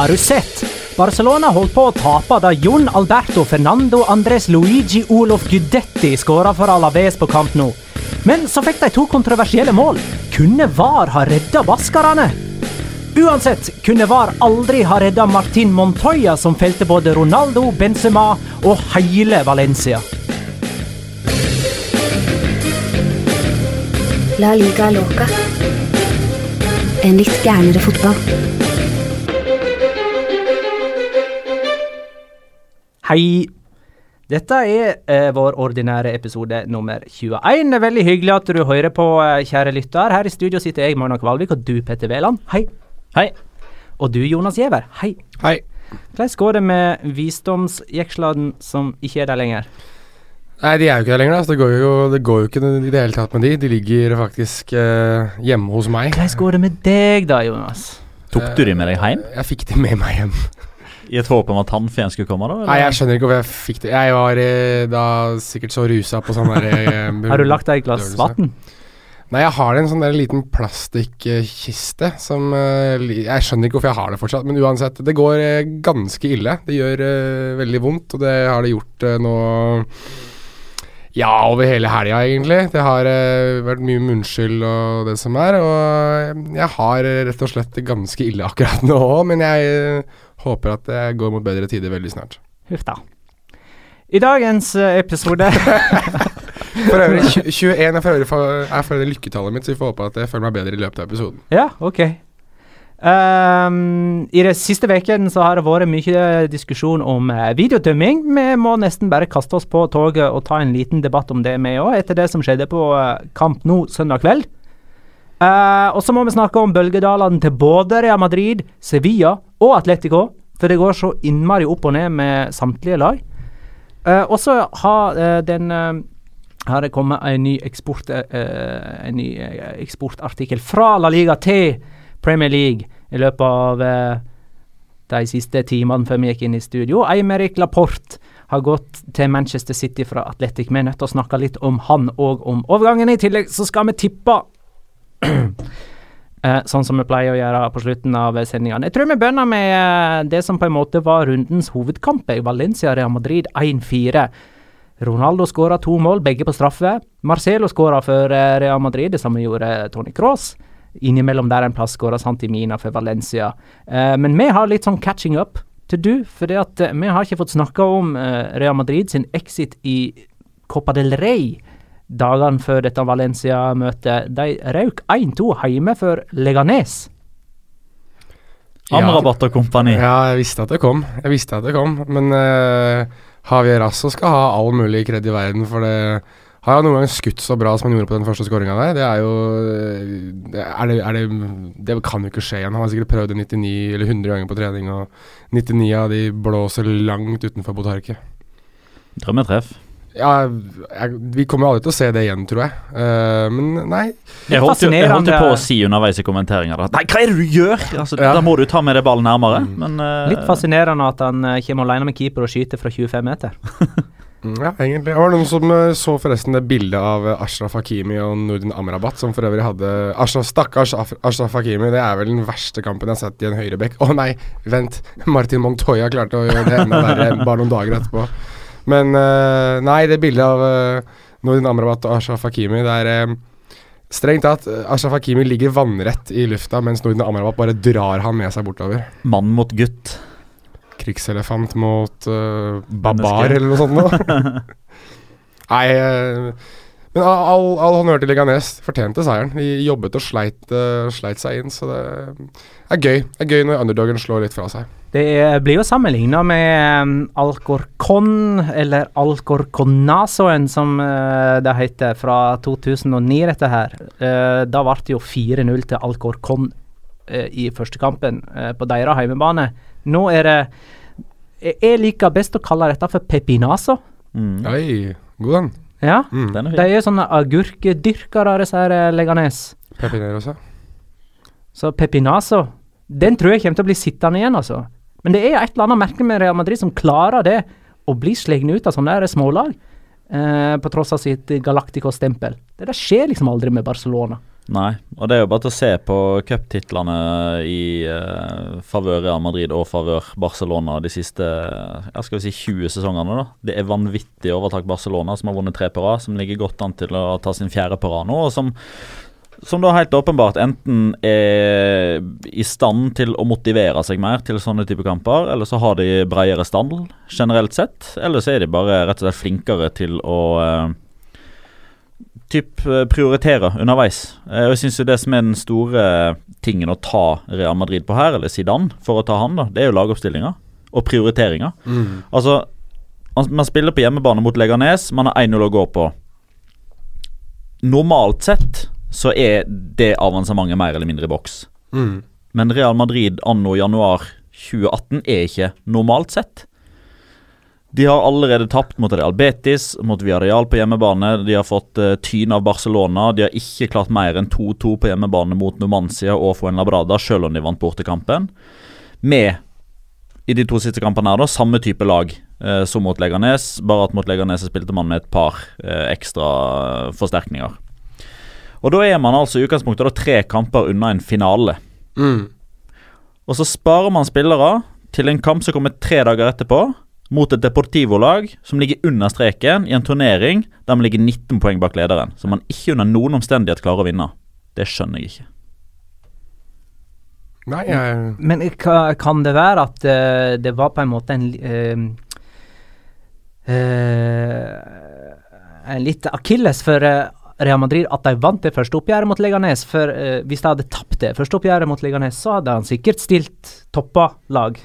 Har du sett? Barcelona holdt på å tape da Jon Alberto Fernando Andres Luigi Olof Gudetti skåra for Alaves på kamp nå. Men så fikk de to kontroversielle mål. Kunne VAR ha redda baskerne? Uansett kunne VAR aldri ha redda Martin Montoya, som felte både Ronaldo, Benzema og hele Valencia. La liga loca. En litt gærnere fotball. Hei! Dette er eh, vår ordinære episode nummer 21. Det er veldig hyggelig at du hører på, eh, kjære lytter. Her i studio sitter jeg, Magna Kvalvik, og du, Petter Wæland. Hei. Hei. Og du, Jonas Giæver. Hei. Hei. Hvordan går det med visdomsjekslene som ikke er der lenger? Nei, de er jo ikke der lenger. da, så Det går jo, det går jo ikke i det hele tatt med de. De ligger faktisk eh, hjemme hos meg. Hvordan går det med deg da, Jonas? Tok du de med deg hjem? Jeg fikk de med meg hjem. I et håp om at tannfeen skulle komme? da? eller? Nei, jeg skjønner ikke hvorfor jeg fikk det. Jeg var eh, da sikkert så rusa på sånn der eh, Har du lagt deg et glass vann? Nei, jeg har en sånn der liten plastikkiste som eh, Jeg skjønner ikke hvorfor jeg har det fortsatt, men uansett. Det går ganske ille. Det gjør veldig vondt, og det har det gjort nå ja, over hele helga, egentlig. Det har eh, vært mye munnskyld og det som er. Og jeg har rett og slett det ganske ille akkurat nå òg, men jeg håper at det går mot bedre tider veldig snart. Huff da. I dagens eh, episode For øvrig, 21 er for øvrig for, er for øvrig lykketallet mitt, så vi får håpe at jeg føler meg bedre i løpet av episoden. Ja, ok. Um, I den siste ukene så har det vært mye diskusjon om eh, videodømming. Vi må nesten bare kaste oss på toget og ta en liten debatt om det, vi òg, etter det som skjedde på eh, kamp nå søndag kveld. Eh, og så må vi snakke om bølgedalene til både Real Madrid, Sevilla og Atletico. For det går så innmari opp og ned med samtlige lag. Uh, og så har uh, den har det kommet en ny, eksport, en ny eksportartikkel fra La Liga til Premier League i løpet av de siste timene før vi gikk inn i studio. Eimerik Laporte har gått til Manchester City fra Atletic. Vi er nødt til å snakke litt om han og om overgangen. I tillegg så skal vi tippe eh, sånn som vi pleier å gjøre på slutten av sendingene. Jeg tror vi begynner med eh, det som på en måte var rundens hovedkamp. Valencia-Real Madrid 1-4. Ronaldo skåra to mål, begge på straffe. Marcelo skåra for eh, Real Madrid, det samme gjorde Tony Cross. Innimellom der en plass skåra Santimina for Valencia. Eh, men vi har litt sånn catching up. til du, eh, vi har ikke fått snakka om eh, Real Madrid sin exit i Copa del Rey dagene før dette Valencia-møtet. De røk 1-2 hjemme for Leganes. Amrabat og kompani. Ja, jeg visste at det kom. Jeg visste at det kom, men uh, Javier Asso skal ha all mulig kred i verden, for det har han noen gang skutt så bra som han gjorde på den første skåringa der? Det er jo det er det, er det, det, kan jo ikke skje igjen. Han har sikkert prøvd det 99 eller 100 ganger på trening, og 99 av de blåser langt utenfor Botarket. Drømmetreff. Ja, jeg, vi kommer aldri til å se det igjen, tror jeg. Uh, men nei. Jeg holdt, jo, jeg holdt jo på å si underveis i kommenteringa Nei, hva er det du gjør?! Altså, ja. Da må du ta med deg ballen nærmere. Mm. Men, uh, Litt fascinerende at han uh, kommer alene med keeper og skyter fra 25 meter. ja, egentlig. Det var noen som så forresten det bildet av Ashraf Hakimi og Nordin Amrabat, som for øvrig hadde Ashraf, Stakkars Ashraf Hakimi, det er vel den verste kampen jeg har sett i en høyrebekk. Å oh, nei, vent! Martin Montoya klarte å gjøre det enda verre bare noen dager etterpå. Men uh, nei, det bildet av Nordin Amrabat og Ashraf Hakimi Det er uh, strengt tatt Ashraf Hakimi ligger vannrett i lufta, mens Nordin Amrabat bare drar han med seg bortover. Mann mot gutt. Krigselefant mot uh, babar, eller noe sånt noe. nei men all, all honnør til Leganes. Fortjente seieren. De jobbet og sleit, uh, sleit, seg inn, så det er gøy. Det er gøy når underdogen slår litt fra seg. Det blir jo sammenligna med um, Alcorcon, eller Alcorconasoen, som uh, det heter, fra 2009, dette her. Uh, da ble det jo 4-0 til Alcorcon i første kampen på deres heimebane. Nå er det Jeg liker best å kalle dette for Pepinaso. Mm. Oi, god den. Ja, mm. de er sånne agurkedyrkere, disse her Leganes. Pepinero. Så Pepinaso, den tror jeg kommer til å bli sittende igjen, altså. Men det er et eller annet merke med Real Madrid som klarer det, å bli slegne ut av sånne der smålag. Eh, på tross av sitt Galactico-stempel. Det der skjer liksom aldri med Barcelona. Nei, og det er jo bare til å se på cuptitlene i uh, favør Real Madrid og favør Barcelona de siste ja, skal si 20 sesongene. da. Det er vanvittig overtak Barcelona, som har vunnet tre på rad, som ligger godt an til å ta sin fjerde på rad nå, og som som da helt åpenbart enten er i stand til å motivere seg mer til sånne type kamper, eller så har de bredere stand generelt sett, eller så er de bare rett og slett flinkere til å uh, typ prioriterer underveis. Uh, jeg syns det som er den store tingen å ta Real Madrid på her, eller Zidane for å ta han, da, det er jo lagoppstillinga og prioriteringer. Mm. Altså, man spiller på hjemmebane mot Leganes, man har 1-0 å gå på. Normalt sett så er det avansementet mer eller mindre i boks. Mm. Men Real Madrid anno januar 2018 er ikke normalt sett. De har allerede tapt mot Real Betis, mot Villarreal på hjemmebane. De har fått uh, tyn av Barcelona. De har ikke klart mer enn 2-2 på hjemmebane mot Numancia og Fuenlabrada, selv om de vant bortekampen. Med, i de to siste kampene her, da, samme type lag uh, som mot Leganes, bare at mot Leganes spilte man med et par uh, ekstra forsterkninger. Og da er man altså i utgangspunktet da tre kamper unna en finale. Mm. Og så sparer man spillere til en kamp som kommer tre dager etterpå, mot et Deportivo-lag som ligger under streken i en turnering der man ligger 19 poeng bak lederen. Som man ikke under noen omstendighet klarer å vinne. Det skjønner jeg ikke. Nei, jeg... Men kan det være at uh, det var på en måte en uh, uh, En litt akilles for Real Madrid at de vant det første oppgjøret mot Leganes. For uh, hvis de hadde tapt det første oppgjøret mot Leganes, så hadde han sikkert stilt toppa lag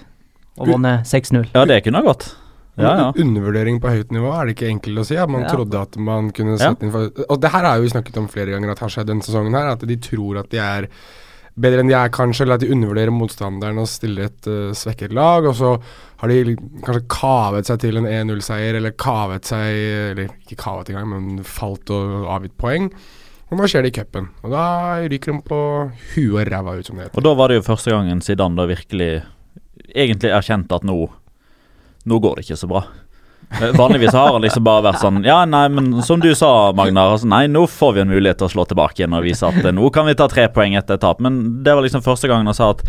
og vunnet 6-0. Ja, det kunne ha gått. Ja, ja. Undervurdering på høyt nivå er det ikke enkelt å si. At man ja. trodde at man kunne sette inn for Og det her har jo vi snakket om flere ganger at har skjedd denne sesongen her. At de tror at de er bedre enn de er, kanskje, eller at de undervurderer motstanderen og stiller et uh, svekket lag. Og så har de kanskje kavet seg til en 1-0-seier, eller kavet seg Eller ikke kavet engang, men falt og avgitt poeng. Og nå skjer det i cupen. Og da ryker de på huet og ræva ut, som det heter. Og da var det jo første gangen Zidane da virkelig egentlig erkjent at nå, nå går det ikke så bra. Eh, vanligvis har han liksom bare vært sånn Ja, nei, men som du sa, Magnar. Altså, nei, nå får vi en mulighet til å slå tilbake igjen og vise at nå kan vi ta tre poeng etter tap. Men det var liksom første gangen han sa at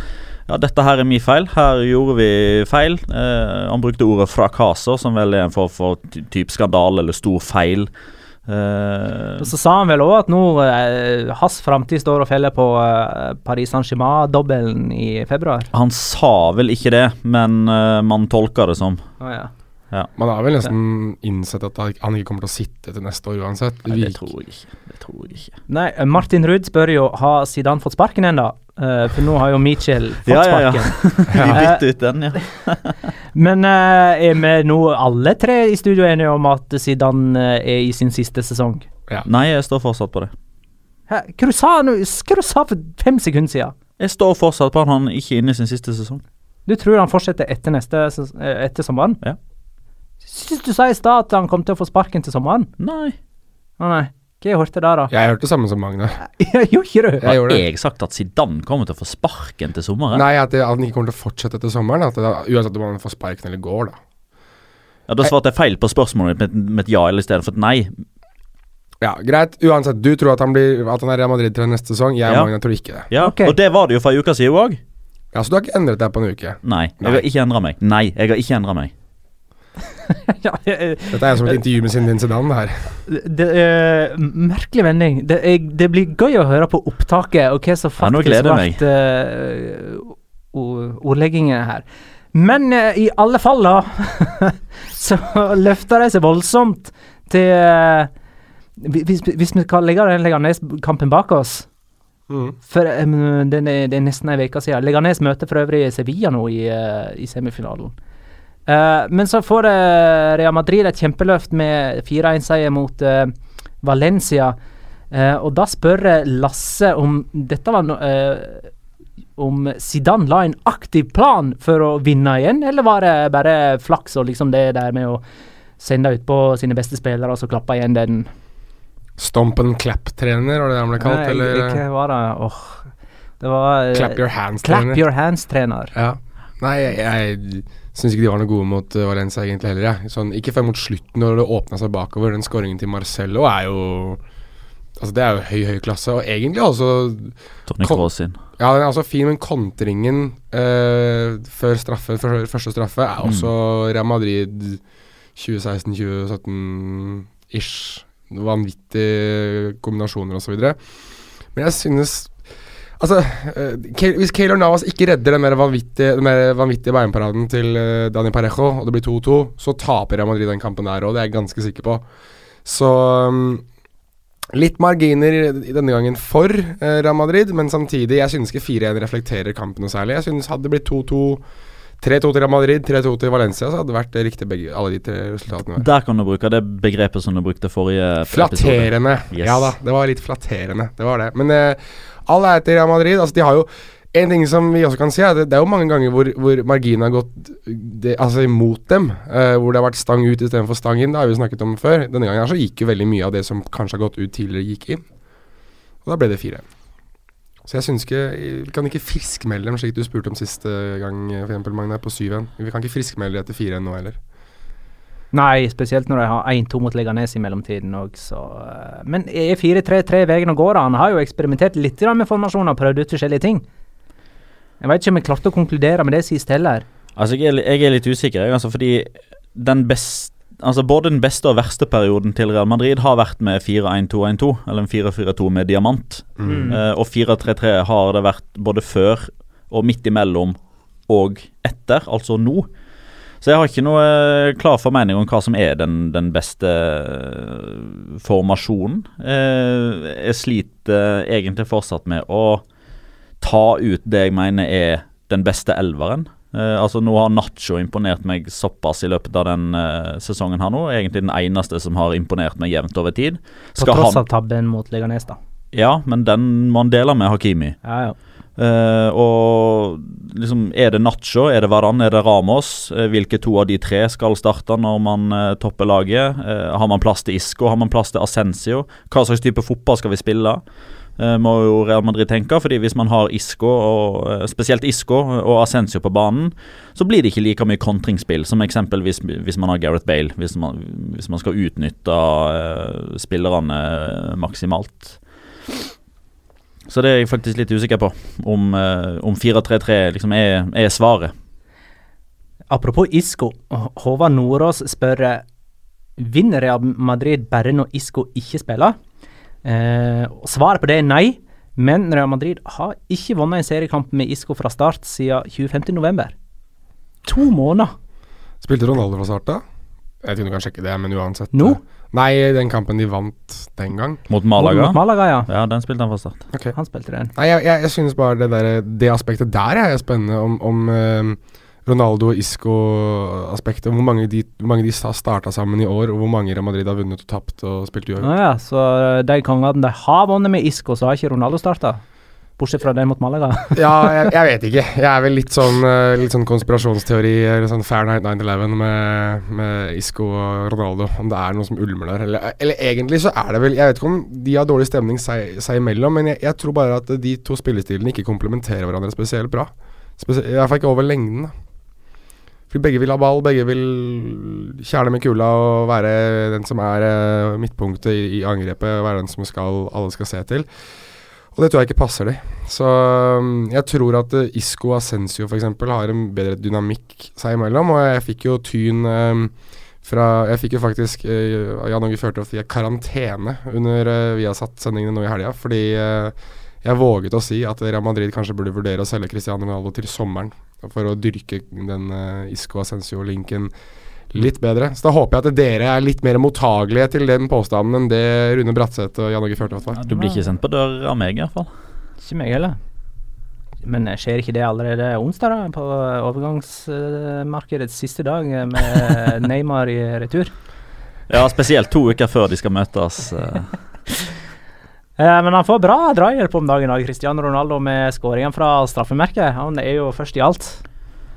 ja, dette her er min feil. Her gjorde vi feil. Eh, han brukte ordet frakaser, som vel er en form for type skandale eller stor feil. Eh, Og så sa han vel òg at nå uh, hans framtid står og faller på uh, Paris Saint-Germain-dobbelen i februar. han sa vel ikke det, men eh, man tolker det som. Oh, ja. Man har vel nesten innsett at han ikke kommer til å sitte til neste år uansett. Nei, det tror jeg ikke. Det tror jeg ikke. Nei, eh, Martin Ruud spør jo har Zidane fått sparken ennå. Uh, for nå har jo Mitchell fått Ja, ja, ja. sparken. Vi Eh, bytter ut den, ja. Men uh, er vi nå alle tre i studio enige om at Zidane eh, er i sin siste sesong? Nei, jeg står fortsatt på det. Hæ? Hva du sa nå? Hva du sa for fem sekunder siden? Jeg står fortsatt på at han ikke er inne i sin siste sesong. Du tror han fortsetter etter neste ses- eh, etter sommeren? Ja. Syns du sa i stad at han kom til å få sparken til sommeren? Nei. Å nei. Hva jeg hørte der, da? Jeg hørte det samme som Magne Gjorde ikke du? Har det. jeg sagt at Zidane kommer til å få sparken til sommeren? Nei, at, han ikke kommer til å fortsette etter sommeren. At det, uansett om han får sparken eller går, da. Ja, Da svarte jeg feil på spørsmålet med, med et ja eller i stedet for et nei. Ja, greit. Uansett, du tror at han, blir, at han er Real Madrid til neste sesong. Jeg og Ja. Magne tror ikke det. Ja, okay. Og det var det jo for ei uke siden òg. Ja, Så du har ikke endret deg på en uke? Nei, jeg Nei. har ikke endra meg. Nei, jeg har ikke endra meg. ja, jeg, Dette er som et intervju med Sindin Sedan, det her. det uh, merkelig vending. Det, jeg, det blir gøy å høre på opptaket og hva som faktisk ble uh, ordleggingen her. Men uh, i alle fall, da, så løfter de seg voldsomt til uh, hvis, hvis vi skal legge den Leganes-kampen bak oss For um, det, er, Det er nesten ei uke siden. Leganes møter for øvrig Sevilla nå i, eh, i semifinalen. Eh, men så får eh, Real Madrid et kjempeløft med 4-1-seier mot eh, Valencia. Og da spør Lasse om dette var no, Om Zidane la en aktiv plan for å vinne igjen, eller var det bare flaks og liksom det der med å sende utpå sine beste spillere og så klappe igjen den Stomp and clap-trener, var det det han ble kalt? Nei, eller? Hva var det? Oh, det var Clap your hands-trener. Clap your hands-trener. Ja. Nei, jeg, jeg syns ikke de var noe gode mot uh, Valencia egentlig heller. Jeg. Sånn, ikke før mot slutten, når det åpna seg bakover. Den skåringen til Marcello er jo Altså Det er jo høy, høy klasse. Og egentlig også Tony Cross sin. Ja, den er altså fin, men kontringen eh, før straffe, før første straffe, er også Real Madrid 2016-2017-ish. Vanvittige kombinasjoner osv. Men jeg synes Altså, eh, hvis Keylor Navas ikke redder den der vanvittige, den der vanvittige beinparaden til eh, Dani Parejo, og det blir 2-2, så taper Real Madrid den kampen der òg, det er jeg ganske sikker på. Så um, Litt marginer i- denne gangen for eh, Real Madrid, men samtidig, jeg synes ikke 4-1 reflekterer kampen noe særlig. Jeg synes hadde det blitt 2-2 3-2 til Real Madrid, 3-2 til Valencia, så hadde det vært riktig begge alle de tre resultatene. Der kan du bruke det begrepet som du brukte forrige episode. Flatterende. Yes. Ja da, det var litt flatterende. Det var det. Men eh, all ære til Real Madrid. Altså, de har jo en ting som vi også kan si, er at det, er jo mange ganger hvor, hvor marginen har gått det, altså imot dem. Uh, hvor det har vært stang ut istedenfor stang inn. Det har vi snakket om før. Denne gangen her så gikk jo veldig mye av det som kanskje har gått ut tidligere, gikk inn. Og da ble det 4-1. Så jeg syns ikke Vi kan ikke friskmelde dem, slik du spurte om siste gang, eksempel, Magne, på 7-1. Vi kan ikke friskmelde etter 4-1 nå heller. Nei, spesielt når de har 1-2 mot Leganes i mellomtiden òg, så eh, Men er 4-3-3 veien å gå? da? Han har jo eksperimentert litt med formasjoner og prøvd ut forskjellige ting. Jeg vet ikke om jeg klarte å konkludere med det sist heller. Altså, jeg er, jeg er litt usikker, jeg, altså, fordi den best, altså, både den beste og verste perioden til Real Madrid har vært med 4-1-2-1-2, eller en 4-4-2 med diamant. Mm. Uh, og 4-3-3 har det vært både før og midt imellom og etter, altså nå. Så jeg har ikke noe klar klar formening om hva som er den, den beste eh, formasjonen. Eh, jeg sliter egentlig fortsatt med å ta ut det jeg mener er den beste elveren. Eh, altså Nå har Nacho imponert meg såpass i løpet av den eh, sesongen her nå. Egentlig den eneste som har imponert meg jevnt over tid. På tross av tabben mot Leganes, da. Ja, men den man deler med Hakimi. Ja, ja. Eh, og liksom Er det Nacho, er det Varan, er det Ramos? Uh, hvilke to av de tre skal starte når man uh, topper laget? Har man plass til Isco? Har man plass til Ascencio? Hva slags type fotball skal vi spille? Må jo Real Madrid tenke, fordi hvis man har Isco, og, spesielt Isco og Ascencio på banen, så blir det ikke like mye kontringsspill som eksempelvis hvis man har Gareth Bale, hvis man, hvis man skal utnytte spillerne maksimalt. Så det er jeg faktisk litt usikker på, om, eh, om 4-3-3 liksom er, er svaret. Apropos Isco. Håvard Nordås spør eh, Vinner Real Madrid bare når Isco ikke spiller? Eh, svaret på det er nei. Men Real Madrid har ikke vunnet en seriekamp med Isco fra start siden 25.11. To måneder. Spilte Ronaldo fra start da? Jeg vet ikke om du kan sjekke det, men uansett. Nå? Nei, den kampen de vant den gang. Mot Malaga? Mot Malaga, ja. Ja, den spilte han fra start. Okay. Han spilte den. Nei, jeg, jeg, jeg synes bare det, der, det aspektet der er spennende, om, om eh, Ronaldo og Isco-aspektet. Hvor mange de, hvor mange de har starta sammen i år, og hvor mange Real Madrid har vunnet og tapt og spilt uavgjort. ja, så eh, de kongene de har vunnet med Isco, så har ikke Ronaldo starta? Bortsett fra den mot Malaga. Ja, jeg, jeg vet ikke. Jeg er vel litt sånn, eh, litt sånn konspirasjonsteori, eller sånn Fahrenheit 9-11 med, med Isco og Ronaldo. Om det er noe som ulmer der. Eller, eller egentlig så er det vel Jeg vet ikke om de har dårlig stemning seg, seg imellom, men jeg, jeg tror bare at de to spillestilene ikke komplementerer hverandre spesielt bra. Spesielt, I hvert fall ikke over lengden. For begge vil ha ball, begge vil kjerne med kula og være den som er eh, midtpunktet i, i angrepet, være den som skal, alle skal se til. Og det tror jeg ikke passer de. Så um, jeg tror at uh, Isco og Ascencio f.eks. har en bedre dynamikk seg imellom, og jeg fikk jo tyn um, fra Jeg fikk jo faktisk uh, Jan Åge Fjørtoft via karantene under uh, Viasat-sendingene nå i helga, fordi jeg våget å si at Real Madrid kanskje burde vurdere å selge Cristiano Ronaldo til sommeren for å dyrke den Isco Ascencio-linken litt bedre. Så da håper jeg at dere er litt mer mottagelige til den påstanden enn det Rune Bratseth og Jan Åge Fjørtoft var. Du blir ikke sendt på dør av meg, i hvert fall. Ikke meg heller. Men skjer ikke det allerede onsdag, da? På overgangsmarkedets siste dag med Neymar i retur? Ja, spesielt to uker før de skal møtes. eh. Eh, men han får bra drahjelp om dagen, da, Cristiano Ronaldo, med skåringen fra straffemerket. Han er jo først i alt.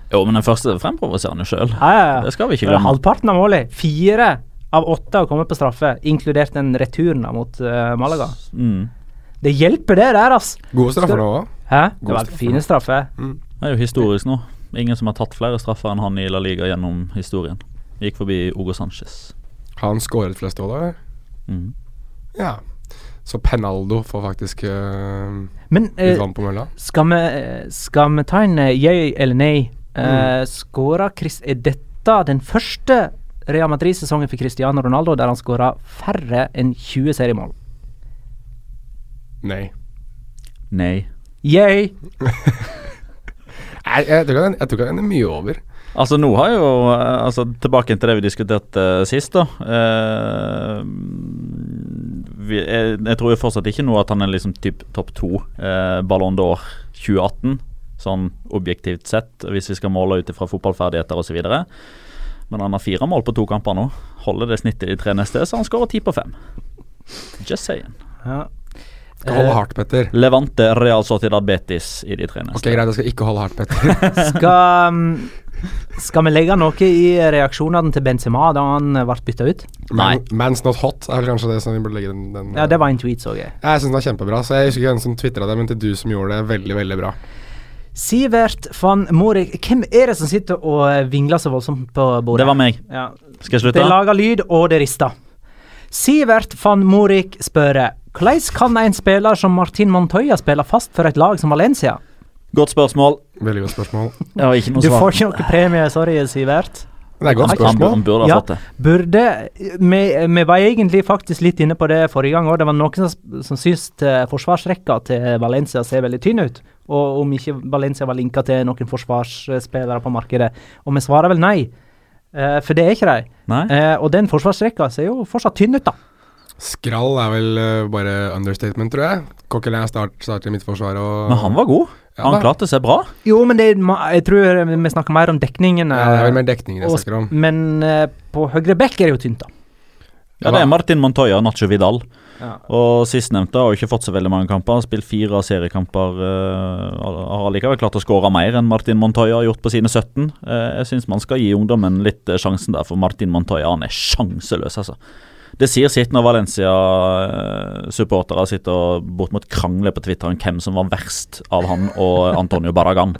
Jo, men den første fremprovoserer han jo sjøl. Ja, ja, ja. Det skal vi ikke glemme. Halvparten av målet. Fire av åtte har kommet på straffe, inkludert den returen mot uh, Malaga. Mm. Det hjelper, det der, ass. Gode straffer nå òg. Hæ? Det var straffe. fine straffer. Det er jo historisk nå. Ingen som har tatt flere straffer enn han i La Liga gjennom historien. Gikk forbi Ogo Sanchez. Har han skåret flest år, da? eller? Mm. Ja. Så Penaldo får faktisk uh, Men litt eh, vann på mølla. skal, vi, skal vi ta en yay eller nei? Uh, Skåra Chris Er dette den første Real Madrid-sesongen for Cristiano Ronaldo der han skåra færre enn 20 seriemål? Nei. Nei. Yay! Jeg, jeg, tror ikke den, jeg tror den er mye over. Altså nå har jo eh, altså Tilbake til det vi diskuterte eh, sist, da. Eh, vi, jeg, jeg tror jo fortsatt ikke nå at han er liksom typ topp to eh, Ballon d'Or 2018, sånn objektivt sett, hvis vi skal måle ut ifra fotballferdigheter osv. Men han har fire mål på to kamper nå. Holder det snittet i de tre neste, så han skårer ti på fem. Just saying. Ja. Skal holde hardt, Petter. Levante Real Sociedad Betis i de tre neste. Ok, Greit, jeg skal ikke holde hardt, Petter. Skal, mm, skal vi legge noe i reaksjonene til Benzema da han eh, ble bytta ut? Man, Man's not hot er vel kanskje det som vi burde legge den, den Ja, det var en tweet, så jeg. Jeg syns den var kjempebra. Så Jeg husker ikke hvem som tvitra det, men til du som gjorde det, veldig, veldig bra. Sivert van Morik Hvem er det som sitter og vingler så voldsomt på bordet? Det var meg. Ja. Skal jeg Det slutte? lager lyd, og det rister. Sivert van Morik spør hvordan kan en spiller som Martin Montoya spille fast for et lag som Valencia? Godt spørsmål. Veldig godt spørsmål. Jeg ikke noe Du får ikke noe premie, sorry, Sivert. Det er et godt spørsmål. han burde ha Ja. fått det. Burde vi, vi var egentlig faktisk litt inne på det forrige gang òg. Det var noen som, som syntes eh, forsvarsrekka til Valencia ser veldig tynn ut. Og om ikke Valencia var linka til noen forsvarsspillere på markedet. Og vi svarer vel nei. Eh, for det er ikke de. Eh, og den forsvarsrekka ser jo fortsatt tynn ut, da. Skrall er vel eh, bare understatement, tror jeg. Coquelin start, starter i midtforsvaret og Men han var god. Ja, han klarte seg bra. Jo, men det, jeg tror vi snakker mer om dekningen. Ja, det er eh, vel mer dekningen jeg snakker om. Men eh, på høyre bekk er det jo tynt, da. Ja, Det er Martin Montoya og Nacho Vidal. Ja. Og Sistnevnte har ikke fått så veldig mange kamper. Han Har Spilt fire seriekamper. Uh, har allikevel klart å skåre mer enn Martin Montoya har gjort på sine 17. Uh, jeg syns man skal gi ungdommen litt eh, sjansen der, for Martin Montoya han er sjanseløs, altså. Det sier sitt når Valencia-supportere sitter og bortimot krangler på Twitter om hvem som var verst av han og Antonio Barragan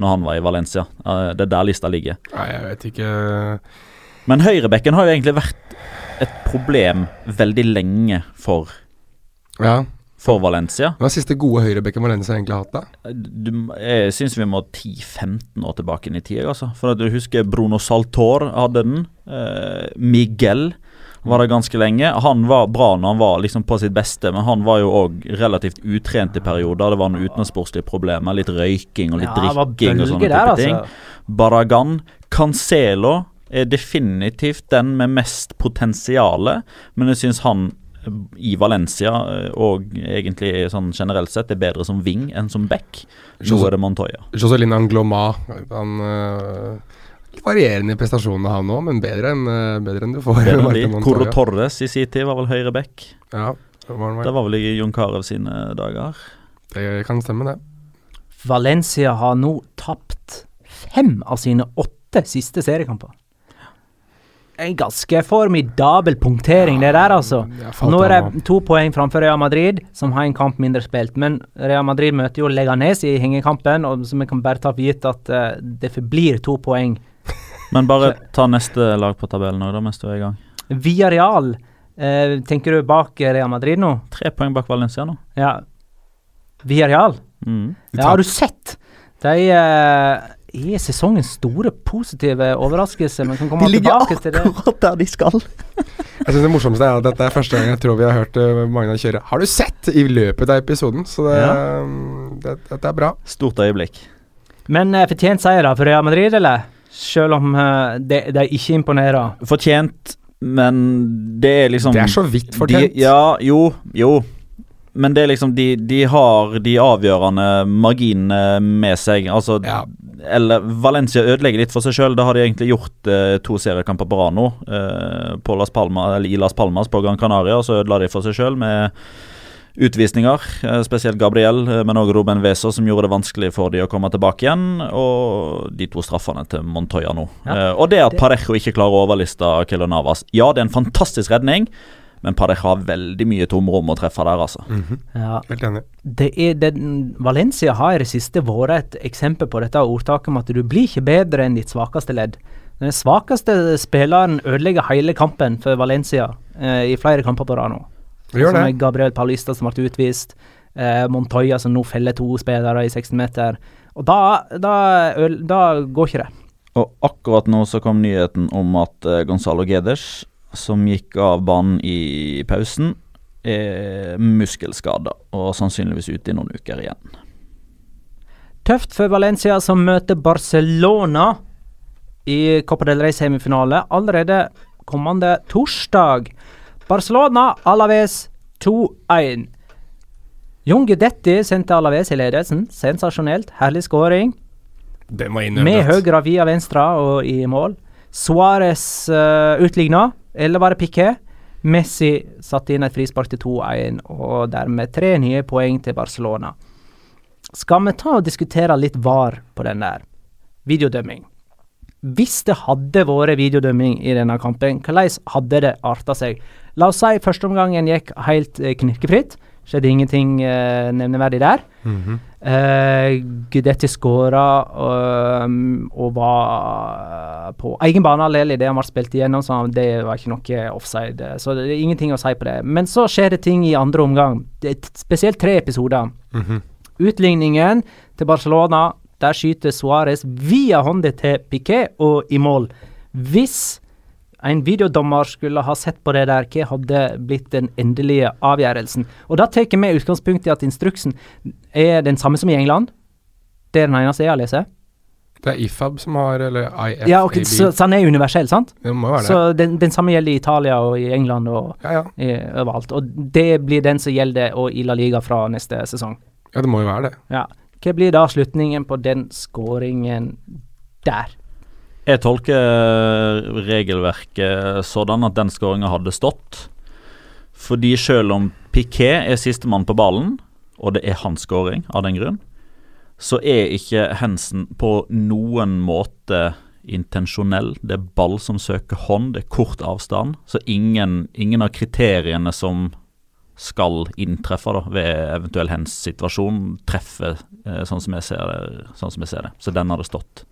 når han var i Valencia. Eh, det er der lista ligger. Nei, jeg vet ikke Men høyrebekken har jo egentlig vært et problem veldig lenge for Ja. for Valencia. Hva er siste gode høyrebekken Valencia egentlig har hatt, da? Du, jeg syns vi må 10-15 år tilbake inn i tid. Altså. For at du husker Bruno Saltor hadde den. Eh, Miguel var det ganske lenge. Han var bra når han var liksom på sitt beste, men han var jo òg relativt utrent i perioder. Det var noen utensportslige problemer, litt røyking og litt Ja, drikking og sånne type der, ting. altså. Barragan. Cancelo er definitivt den med mest potensiale, men jeg syns han eh, i Valencia eh, og egentlig sånn generelt sett er bedre som wing enn som back. Nå er det Montoya. Joselin Angloma. Han øh, varierende i prestasjonene, han òg, men bedre enn øh, bedre enn du får. Enn. Coro Torres i sin tid var vel høyre back. Ja, det var Det var vel i Jon Carew sine dager. Det kan stemme, det. Valencia har nå tapt fem av sine åtte siste seriekamper. En ganske formidabel punktering, det der, altså. nå er det to poeng framfor Real Madrid, som har en kamp mindre spilt. Men Real Madrid møter jo Leganes i hengekampen, og så vi kan bare ta for gitt at eh, det forblir to poeng. Men bare ta neste lag på tabellen òg, mens du er i gang. Villarreal, eh, tenker du bak Real Madrid nå? Tre poeng bak Valencia nå. Ja. Villarreal? Mm. Ja, har du sett? De eh, er sesongens store positive overraskelse. Men kan komme tilbake til det. der de skal. Jeg synes Det morsomste er at dette er første gang jeg tror vi har hørt uh, Magna kjøre 'Har du sett?' i løpet av episoden. Så det, ja. det, dette er bra. Stort øyeblikk. Men eh, fortjent seier da for Real Madrid, eller? Selv om eh, de, de ikke imponerer. Fortjent, men det er liksom Det er så vidt fortjent. De, ja, jo, jo. Men det er liksom de, de har de avgjørende marginene med seg. Altså Ja. Eller Valencia ødelegger litt for seg sjøl. Det har de egentlig gjort eh, to seriekamper på rad nå. Eh, på Las Palmas, eller I Las Palmas på Gran Canaria så ødela de for seg sjøl med utvisninger. Eh, spesielt Gabriel, eh, men òg Ruben Weser, som gjorde det vanskelig for de å komme tilbake igjen. Og de to straffene til Montoya nå. Ja, Eh, og det at Parejo ikke klarer å overliste Kelo Navas. Ja, det er en fantastisk redning, men Parejo har veldig mye tomrom å treffe der, altså. Ja. Helt enig. Det er, det, Valencia har i det siste vært et eksempel på dette ordtaket om at du blir ikke bedre enn ditt svakeste ledd. Den svakeste spilleren ødelegger hele kampen for Valencia eh, i flere kamper på rad nå. Gjør Som det. er Gabriel Paulista som ble utvist. Eh, Montoya som nå feller to spillere i 16 meter. Og da, da, da går ikke det. Og akkurat nå så kom nyheten om at uh, Gonzalo Geders, som gikk av banen i pausen, er muskelskada og sannsynligvis ute i noen uker igjen. Tøft for Valencia som møter Barcelona i Copa del Rey semifinale allerede kommende torsdag. Barcelona Alaves 2-1. Jon Gudetti sendte Alaves i ledelsen. Sensasjonelt. Herlig skåring. Med høyre via venstre og i mål. Suárez uh, utligna, eller var det Piqué? Messi satte inn et frispark til 2-1, og dermed tre nye poeng til Barcelona. Skal vi ta og diskutere litt VAR på den der? Videodømming. Hvis det hadde vært videodømming i denne kampen, hvordan hadde det arta seg? La oss si førsteomgangen gikk helt uh, knirkefritt. Skjedde ingenting eh, nevneverdig der. Eh, Gudetti skåra og, og var på egen bane alene idet han ble spilt igjennom, så det var ikke noe offside. Så det er ingenting å si på det. Men så skjer det ting i andre omgang. Det er spesielt tre episoder. Utligningen til Barcelona, der skyter Suárez via hånda til Piquet og i mål. Hvis en videodommer skulle ha sett på det der, hva hadde blitt den endelige avgjørelsen? Og da tar vi utgangspunkt i at instruksen er den samme som i England. Det er den eneste jeg har lest. Det er IFAB som har, eller IFAB. Ja, okay, så, så den er universell, sant? det må være det. Så den, den samme gjelder i Italia og i England og Ja, ja. i, overalt. Og det blir den som gjelder og i La Liga fra neste sesong. ja, det må jo være det. Ja. Hva blir da slutningen på den skåringen der? Jeg tolker regelverket sånn at den skåringa hadde stått. Fordi selv om Piquet er sistemann på ballen, og det er hans skåring av den grunn, så er ikke Hensen på noen måte intensjonell. Det er ball som søker hånd, det er kort avstand. Så ingen, ingen av kriteriene som skal inntreffe da, ved eventuell hens situasjon, treffe eh, sånn, som jeg ser det, sånn som jeg ser det. Så den hadde stått.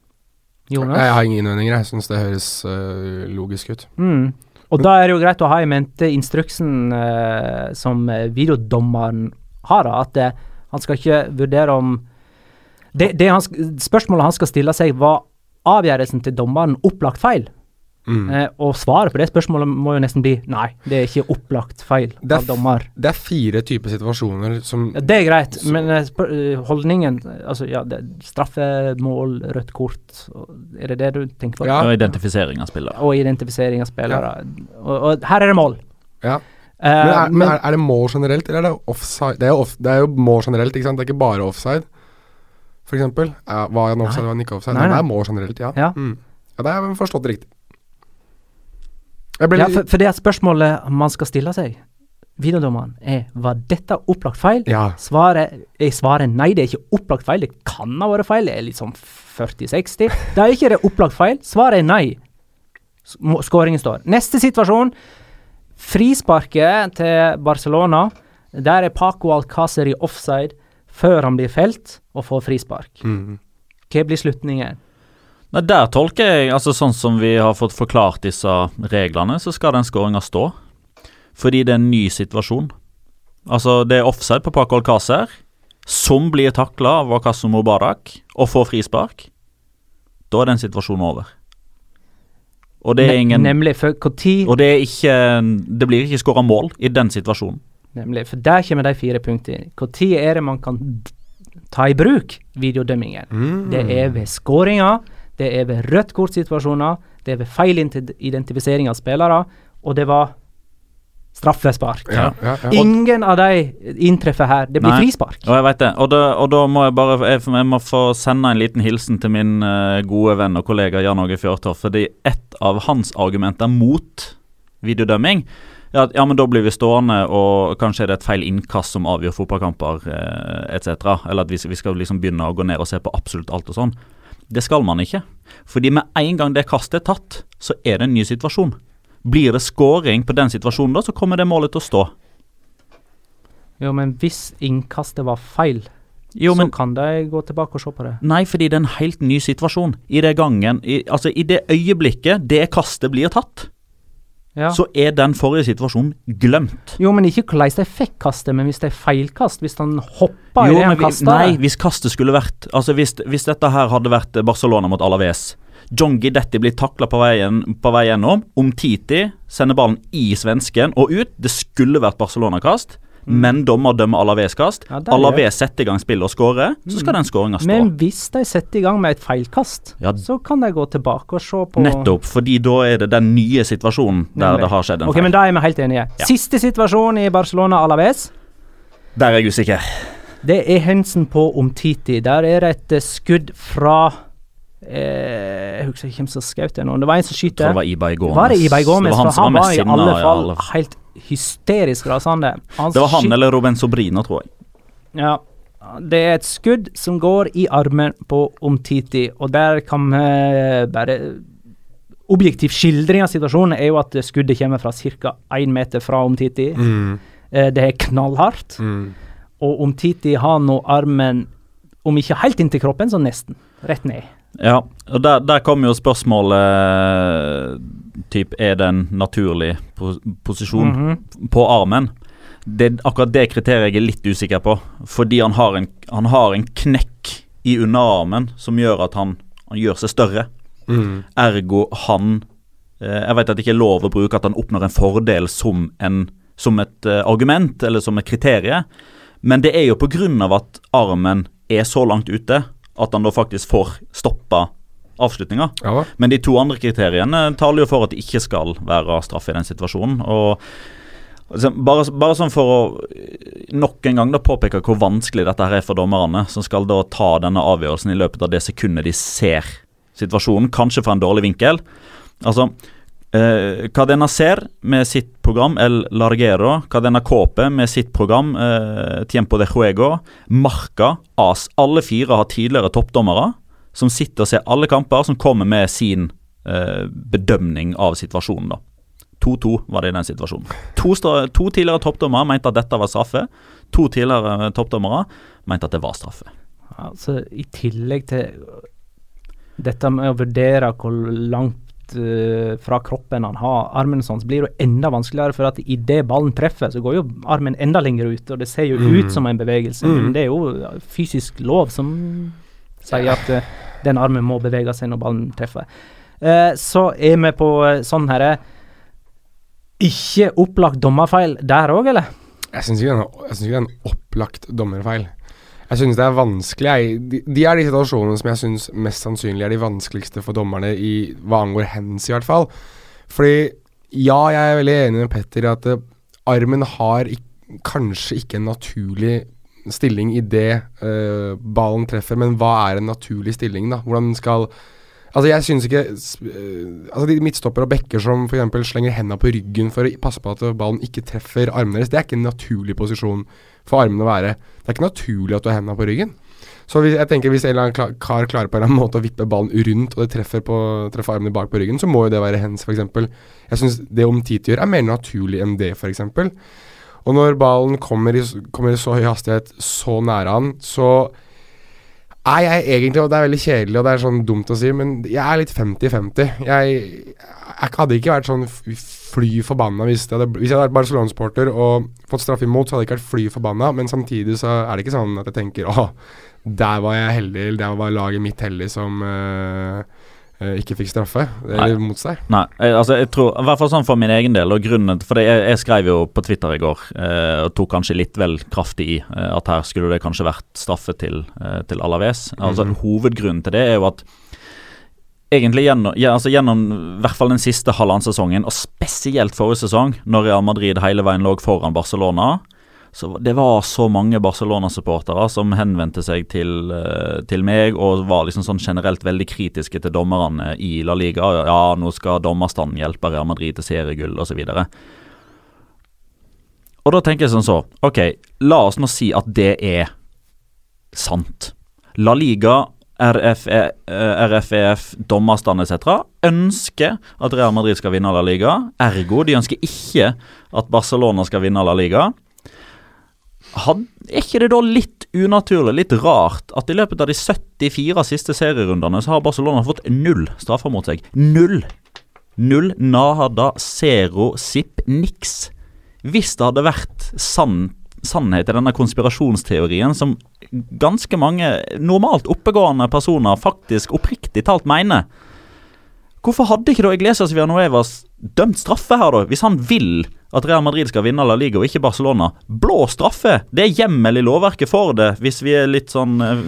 Jonas? Jeg har ingen innvendinger. Jeg syns det høres uh, logisk ut. Mm. Og da er det jo greit å ha i mente instruksen uh, som videodommeren har, da, at eh, han skal ikke vurdere om det, det han, Spørsmålet han skal stille seg, var avgjørelsen til dommeren opplagt feil? Mm. Eh, og svaret på det spørsmålet må jo nesten bli nei, det er ikke opplagt feil er av dommer. Det er fire typer situasjoner som Ja, Det er greit, men eh, eh, holdningen Altså, ja, det, straffemål, rødt kort Er det det du tenker på? Ja. Og identifisering av spillere. Og identifisering av spillere. Og, og her er det mål. Ja. Eh, Men, er, men er, er det mål generelt, eller er det offside? Det er jo, off, det er jo mål generelt, ikke sant? Det er ikke bare offside, eksempel. Ja, var han offside, var han ikke offside? Nei, Nei, det er mål generelt, ja. Ja. Mm. ja det har jeg forstått riktig. Ble ja, for, for det er spørsmålet man skal stille seg. Videodommeren er var dette opplagt feil? Ja. Svaret jeg svarer nei, det er ikke opplagt feil. Det kan ha vært feil. Det er litt sånn 40-60. Det er ikke det opplagt feil. Svaret er nei. Skåringen står. Neste situasjon. Frisparket til Barcelona. Der er Paco Alcácer i offside før han blir felt og får frispark. Mm. Hva blir slutningen? Nei, Der tolker jeg, altså sånn som vi har fått forklart disse reglene, så skal den skåringa stå. Fordi det er en ny situasjon. Altså, det er offside på Paco Alcácer, som blir takla av Wakasso Mubarak og får frispark. Da er den situasjonen over. Og det er Ne- ingen Nemlig, for når Og det er ikke Det blir ikke skåra mål i den situasjonen. Nemlig, for der kommer de fire punktene. Når er det man kan ta i bruk videodømmingen? Mm. Det er ved skåringer, det er ved rødt kort-situasjoner, det er ved feil identifisering av spillere, og det var straffespark. Ja, ja, ja. Ingen av de inntreffer her. Det blir Nei. frispark. Og jeg vet det. Og da, og da må jeg bare jeg, jeg må få sende en liten hilsen til min uh, gode venn og kollega Jan Åge Fjørtoft. Fordi et av hans argumenter mot videodømming at ja, men da blir vi stående, og kanskje er det et feil innkast som avgjør fotballkamper eh, etc. Eller at vi, vi skal liksom begynne å gå ned og se på absolutt alt og sånn. Det skal man ikke. Fordi med en gang det kastet er tatt, så er det en ny situasjon. Blir det scoring på den situasjonen, da, så kommer det målet til å stå. Jo, men hvis innkastet var feil, Jo, men så kan de gå tilbake og se på det. Nei, fordi det er en helt ny situasjon. I det gangen i, Altså, i det øyeblikket det kastet blir tatt, Ja. så er den forrige situasjonen glemt. Jo, men ikke hvordan de fikk kastet, men hvis det er feilkast, hvis han hoppa i Jo, det han kasta nei, hvis kastet skulle vært Altså, hvis, hvis dette her hadde vært Barcelona mot Alaves John Gidetti blir takla på, på vei gjennom. Omtiti sender ballen i svensken og ut. Det skulle vært Barcelona-kast, men dommer dømmer Alaves-kast. Mm. Ja, Alaves setter i gang spillet og skårer, så skal den skåringa stå. Men hvis de setter i gang med et feilkast, Ja. så kan de gå tilbake og se på Nettopp, fordi da er det den nye situasjonen der Nemlig. det har skjedd en Ok, feil. men Da er vi helt enige. Ja. Siste situasjon i Barcelona Alaves. Der er jeg usikker. Det er Hensen på Omtiti. Der er det et skudd fra Jeg husker ikke hvem som skjøt det nå. Det var en som Jeg tror skyter. det var Ibai Gomez. Var det Ibai Gomez? Det var han for han var i alle ja, fall alle- helt hysterisk rasende. Han Det var han eller Robin Sobrino, tror jeg. Ja. Det er et skudd som går i armen på Omtiti, og der kan vi bare Objektiv skildring av situasjonen er jo at skuddet kommer fra ca. én meter fra Omtiti. Mm. Eh, Det er knallhardt, Mm. og Omtiti har nå armen om ikke helt inntil kroppen, så nesten. Rett ned. Ja, og der, der kommer jo spørsmålet typ, Er det en naturlig pos posisjon Mhm. på armen? Det, akkurat det kriteriet jeg er litt usikker på. Fordi han har en, han har en knekk i underarmen som gjør at han, han gjør seg større. Mm. Ergo han eh, Jeg vet at det ikke er lov å bruke at han oppnår en fordel som, en, som et eh, argument eller som et kriterie, men det er jo på grunn av at armen er så langt ute at han da faktisk får stoppa avslutninga. Ja. Men de to andre kriteriene taler jo for at det ikke skal være straff i den situasjonen. og altså, bare, bare sånn for å nok en gang da påpeke hvor vanskelig dette her er for dommerne, som skal da ta denne avgjørelsen i løpet av det sekundet de ser situasjonen, kanskje fra en dårlig vinkel. Altså, eh, Cadena Ser med sitt program El Largero, Cadena Cope med sitt program eh, Tiempo de Juego, Marca, AS. Alle fire har tidligere toppdommere som sitter og ser alle kamper, som kommer med sin eh, bedømning av situasjonen. da. 2-2 var det i den situasjonen. To, to tidligere toppdommere mente at dette var straffe. To tidligere toppdommere mente at det var straffe. Altså, I tillegg til dette med å vurdere hvor langt eh, fra kroppen han har, armen hans, blir det jo enda vanskeligere. For at idet ballen treffer, så går jo armen enda lenger ut. Og det ser jo ut som en bevegelse, men det er jo fysisk lov som sier at uh, den armen må bevege seg når ballen treffer. Uh, så er vi på uh, sånn herre Ikke opplagt dommerfeil der òg, eller? Jeg syns ikke det er en opplagt dommerfeil. Jeg synes det er vanskelig jeg, de, de er de situasjonene som jeg syns mest sannsynlig er de vanskeligste for dommerne i hva angår hands, i hvert fall. Fordi ja, jeg er veldig enig med Petter i at uh, armen har ikk- kanskje ikke en naturlig stilling idet uh, ballen treffer, men hva er en naturlig stilling, da? Hvordan skal Altså, jeg synes ikke øh, Altså, de midtstopper og bekker som f.eks. slenger hendene på ryggen for å passe på at ballen ikke treffer armene deres, det er ikke en naturlig posisjon for armene å være. Det er ikke naturlig at du har hendene på ryggen. Så hvis, jeg tenker hvis en eller annen kar klarer på en eller annen måte å vippe ballen rundt, og det treffer, på, treffer armene bak på ryggen, så må jo det være hands, f.eks. Jeg syns det Omtiti gjør, er mer naturlig enn det, f.eks. Og når ballen kommer i, kommer i så høy hastighet så nære han, så er jeg egentlig, og det er veldig kjedelig og det er sånn dumt å si, men jeg er litt 50-50. Jeg, jeg hadde ikke vært sånn fly forbanna hvis, det hadde, hvis jeg hadde vært Barcelona-sporter og fått straff imot, så hadde jeg ikke vært fly forbanna, men samtidig så er det ikke sånn at jeg tenker åh, der var jeg heldig, eller der var laget mitt heldig som øh, ikke fikk straffe, eller mot seg. Nei, altså jeg tror, i hvert fall sånn for min egen del, og grunnen For det, jeg, jeg skrev jo på Twitter i går, eh, og tok kanskje litt vel kraftig i, eh, at her skulle det kanskje vært straffe til, eh, til Alaves. Altså Hovedgrunnen til det er jo at egentlig gjennom, ja, altså gjennom hvert fall den siste halvannen sesongen, og spesielt forrige sesong, når Real Madrid hele veien lå foran Barcelona, så det var så mange Barcelona-supportere som henvendte seg til, eh, til meg og var liksom sånn generelt veldig kritiske til dommerne i La Liga. Ja, nå skal dommerstanden hjelpe Real Madrid til seriegull osv. Og da tenker jeg sånn så Ok, la oss nå si at det er sant. La Liga, RFEF, dommerstand etc. ønsker at Real Madrid skal vinne La Liga. Ergo, de ønsker ikke at Barcelona skal vinne La Liga. Had, er ikke det da litt unaturlig, litt rart, at i løpet av de 74 siste serierundene så har Barcelona fått null straffer mot seg? Null! Null, nada, zero, zip niks. Hvis det hadde vært sann, sannhet i denne konspirasjonsteorien som ganske mange normalt oppegående personer faktisk oppriktig talt mener, hvorfor hadde ikke da Iglesias Villanuevas dømt straffe her, da? Hvis han vil at Real Madrid skal vinne La Liga og ikke Barcelona. Blå straffe! Det er hjemmel i lovverket for det, hvis vi er litt sånn eh,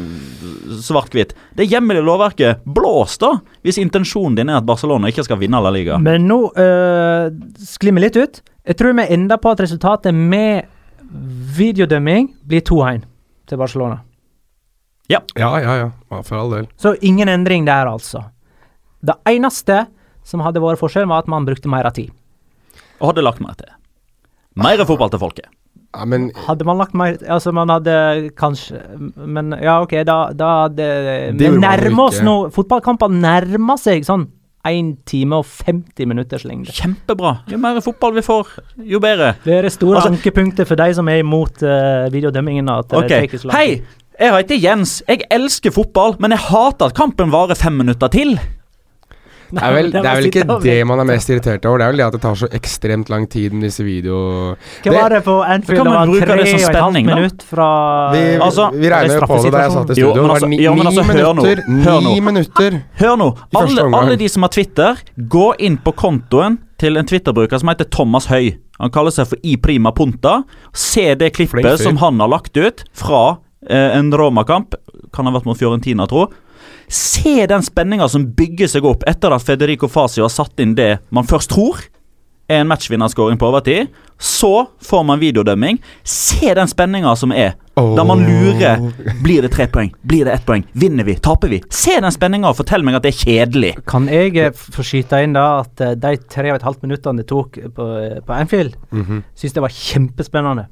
svart-hvitt. Det er hjemmel i lovverket. Blås, da! Hvis intensjonen din er at Barcelona ikke skal vinne La Liga. Men nå øh, sklir vi litt ut. Jeg tror vi ender på at resultatet med videodømming blir 2-1 til Barcelona. Ja, ja, ja. ja for all del. Så ingen endring der, altså. Det eneste som hadde vært forskjellen, var at man brukte mer av tid. Og hadde lagt mer til. Mer fotball til folket. Ja, men Hadde man lagt mer Altså, man hadde kanskje Men ja, OK, da, da hadde Det Vi nærmer oss nå Fotballkamper nærmer seg sånn 1 time og 50 minutters lengde. Kjempebra. Jo mer fotball vi får, jo bedre. Det er det store Altså- ankepunktet for de som er imot uh, videodømmingen. At det Ok, tar ikke så lang Hei! Jeg heter Jens. Jeg elsker fotball, men jeg hater at kampen varer fem minutter til. det er vel, det er vel ikke det man er mest irritert over. Det er vel det at det tar så ekstremt lang tid med disse videoene. Hva var det på Anfield? kan Det var tre og et halvt minutt fra Vi, Altså, vi regner jo på det da jeg satt i Jo, studio. men det altså- var ni, jo, altså, ni minutter. Hør nå. Ni minutter. Hør nå. Alle, alle de som har Twitter, gå inn på kontoen til en Twitter-bruker som heter Thomas Høy. Han kaller seg for I Prima Punta. Se det klippet som han har lagt ut fra eh, en Roma-kamp. Kan ha vært mot Fiorentina, tro. Se den spenninga som bygger seg opp etter at Federico Fasio har satt inn det man først tror er en matchvinnerskåring på overtid. Så får man videodømming. Se den spenninga som er. Der man lurer. Blir det tre poeng? Blir det ett poeng? Vinner vi? Taper vi? Se den spenninga og fortell meg at det er kjedelig. Kan jeg eh, få skyte inn da at eh, de tre og et halvt minuttene det tok på, eh, på Anfield, Mhm. syns det var kjempespennende.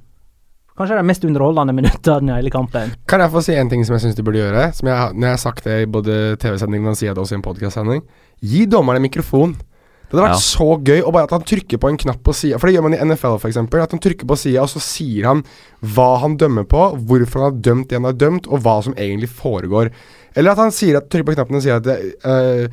Kanskje de mest underholdende minuttene i hele kampen. Kan jeg få si en ting som jeg syns de burde gjøre? Som jeg, når jeg har sagt det i både TV-sendingen og sier det også i en podcast-sending. Gi dommeren en mikrofon. Det hadde vært Ja. så gøy og bare at han trykker på en knapp på sida. For det gjør man i NFL, for eksempel At han trykker på sida, og så sier han hva han dømmer på, hvorfor han har dømt det han har dømt, og hva som egentlig foregår. Eller at han sier at, trykker på knappen og sier at det, eh,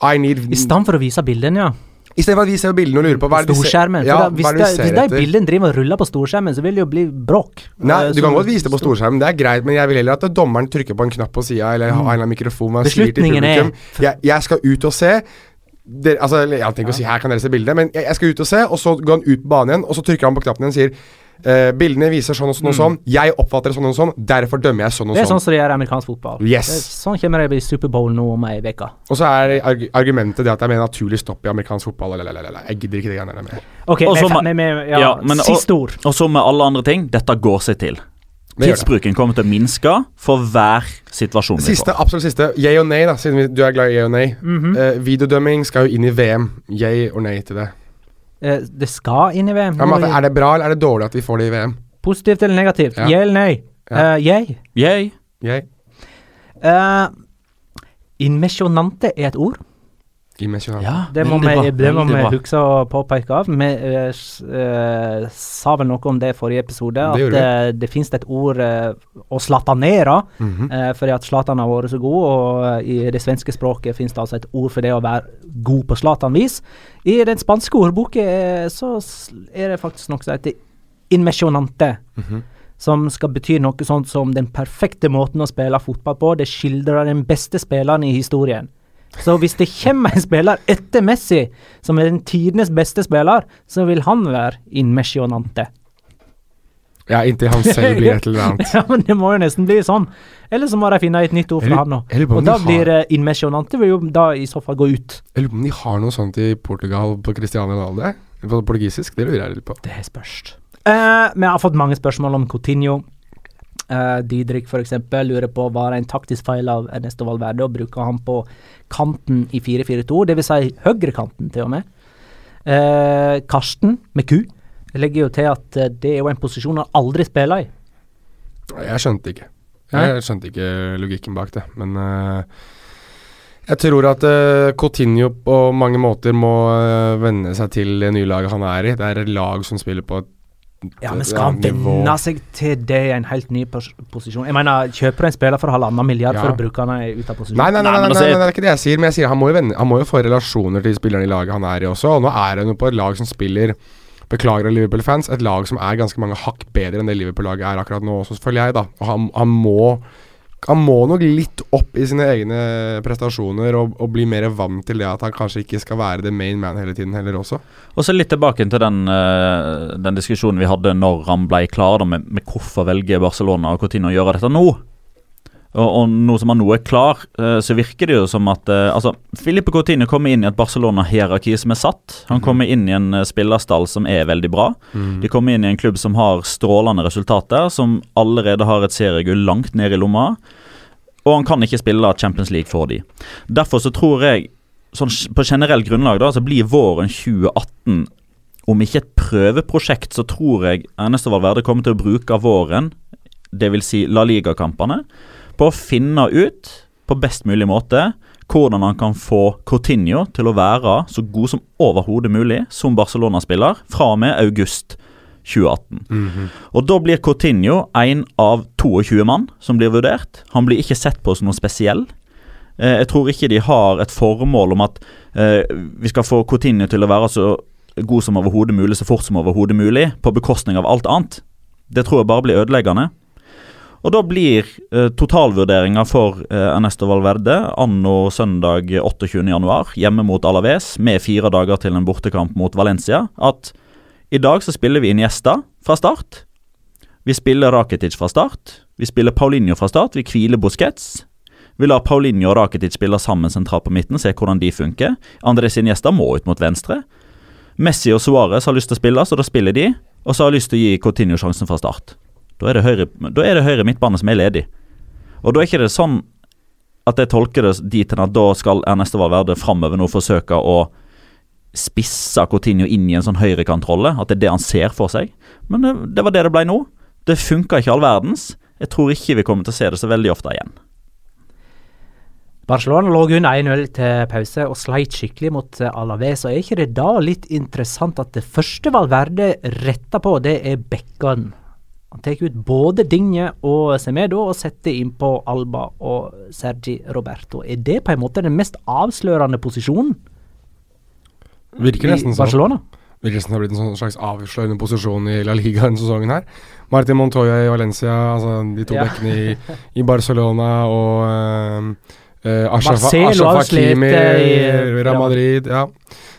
I need I stedet for å vise bildene, ja. I stedet for at vi ser bildene og lurer på hva er det Storskjermen. Ja, da, hvis, det hvis de etter? bildene driver og ruller på storskjermen, så vil det jo bli bråk. Nei, Eh, du kan godt vise det på storskjermen, det er greit, men jeg vil heller at dommeren trykker på en knapp på sida, eller har en eller annen mikrofon og sier til Beslutningen publikum jeg, jeg skal ut og se. Der, altså, jeg tenker å si her kan dere se bildet, men jeg, jeg skal ut og se, og så går han ut på banen igjen, og så trykker han på knappen igjen og sier eh, bildene viser sånn og sånn og sånn, jeg oppfatter det sånn og sånn, derfor dømmer jeg sånn og sånn. Det er sånn sånn. som de gjør amerikansk fotball. Yes. Sånn kommer det i Superbowl nå om ei uke. Og så er arg argumentet det at det er mer naturlig stopp i amerikansk fotball. Lalalala. Jeg gidder ikke det greiene der mer. Er med ja, Ja, men- siste ord. Og så med alle andre ting, dette går seg til. Tidsbruken kommer til å minske for hver situasjon Siste, absolutt siste. Yay og nei, da, siden du er glad i yay og nei. Mm -hmm. uh, videodømming skal jo inn i VM. Yay og nei til det. Eh, det skal inn i VM. Ja, men, er det bra eller er det dårlig at vi får det i VM? Positivt eller negativt? Ja. Ja eller nei? Ja. Uh, yay. Yay. Yay. Uh, Inmesjonante er et ord. Ja, Det må vi, bra, det må vi huske å påpeke av. Vi uh, sa vel noe om det i forrige episode, Det at det, eh, det finnes et ord uh, å slatanere. mm -hmm. uh, fordi at Zlatan har vært så god, og i det svenske språket finnes det altså et ord for det å være god på Zlatan-vis. I den spanske ordboken eh, så er det faktisk noe som heter inmesjonante. Mhm. Som skal bety noe sånt som den perfekte måten å spille fotball på. Det skildrer den beste spilleren i historien. Så hvis det kommer en spiller etter Messi, som er den tidenes beste spiller, så vil han være inmesjonante. Ja, inntil han selv blir et eller annet. Ja, men det må jo nesten bli sånn. Eller så må de finne et nytt ord for han nå. Og da har- blir uh, inmesjonante vil jo da i så fall gå ut. Jeg lurer på om de har noe sånt i Portugal på Cristiano Ronaldo? På portugisisk? Det lurer jeg litt på. Det spørs. Uh, vi har fått mange spørsmål om Coutinho. Uh, Didrik f.eks. lurer på var det en taktisk feil av Ernesto Valverde å bruke han på kanten i 4-4-2, dvs. Si høyrekanten til og med. Uh, Karsten med Q legger jo til at eh, det er jo en posisjon han aldri spiller i. Jeg skjønte ikke. Jeg skjønte ikke logikken bak det, men uh, jeg tror at uh, Coutinho på mange måter må uh, venne seg til det nye laget han er i. Det er et lag som spiller på et Ja, men skal han venne seg til det i en helt ny pos posisjon? Jeg mener, kjøper du en spiller for halvannen milliard Ja. for å bruke han ut av posisjon? Nei, nei, nei, Nei, nei, altså, nei, det er ikke det jeg sier. Men jeg sier han må jo, venne, han må jo få relasjoner til spillerne i laget han er i også. Og nå er han jo på et lag som spiller Beklager av Liverpool-fans. Et lag som er ganske mange hakk bedre enn det Liverpool-laget er akkurat nå også, føler jeg, da. Og han, han må han må nok litt opp i sine egne prestasjoner og, og bli mer vant til det at han kanskje ikke skal være the main man hele tiden heller også. Og så litt tilbake til den, eh, den diskusjonen vi hadde når han ble klar, da, med, med hvorfor velger Barcelona og Coutinho gjøre dette nå. Og, og nå som han nå er klar, eh, så virker det jo som at eh, altså, Filipe Coutinho kommer inn i et Barcelona-hierarki som er satt. Han kommer inn i en eh, spillerstall som er veldig bra. De kommer inn i en klubb som har strålende resultater, som allerede har et seriegull langt ned i lomma. Og han kan ikke spille Champions League for de. Derfor så tror jeg, sånn på generelt grunnlag, da, så blir våren 2018 om ikke et prøveprosjekt, så tror jeg Ernesto Valverde kommer til å bruke våren, dvs. Si La Liga-kampene, på å finne ut på best mulig måte hvordan han kan få Coutinho til å være så god som overhodet mulig som Barcelona-spiller fra og med august 2018. Og Da blir Coutinho en av 22 mann som blir vurdert. Han blir ikke sett på som noe spesiell. Eh, jeg tror ikke de har et formål om at eh, vi skal få Coutinho til å være så god som overhodet mulig så fort som overhodet mulig, på bekostning av alt annet. Det tror jeg bare blir ødeleggende. Og da blir eh, totalvurderinga for eh, Ernesto Valverde anno søndag 28.1, hjemme mot Alaves, med fire dager til en bortekamp mot Valencia, at i dag så spiller vi inn gjester fra start. Vi spiller Rakitic fra start. Vi spiller Paulinho fra start. Vi hviler Busquets. Vi lar Paulinho og Rakitic spille sammen sentralt på midten, se hvordan de funker. Andres gjester må ut mot venstre. Messi og Suárez har lyst til å spille, så da spiller de. Og så har jeg lyst til å gi Coutinho sjansen fra start. Da er det høyre, da er det høyre midtbane som er ledig. Og da er ikke det sånn at jeg tolker det dit hen at da skal Ernesto Valverde framover nå forsøke å spisse Coutinho inn i en sånn høyrekantrolle. At det er det han ser for seg. Men det, det var det det ble nå. Det funka ikke all verdens. Jeg tror ikke vi kommer til å se det så veldig ofte igjen. Barcelona lå under 1-0 til pause og sleit skikkelig mot eh, Alaves. og Er ikke det da litt interessant at det første Valverde retter på, det er bekkene? Han tar ut både Dinje og Semedo og setter innpå Alba og Sergi Roberto. Er det på en måte den mest avslørende posisjonen Virker nesten i sånn. Barcelona? Virker som det har blitt en sånn slags avslørende posisjon i La Liga denne sesongen her. Martin Montoya i Valencia, altså de to Ja. bekkene i, i Barcelona og uh, Ashraf, Hakimi i Real Real ja. Madrid. Ja.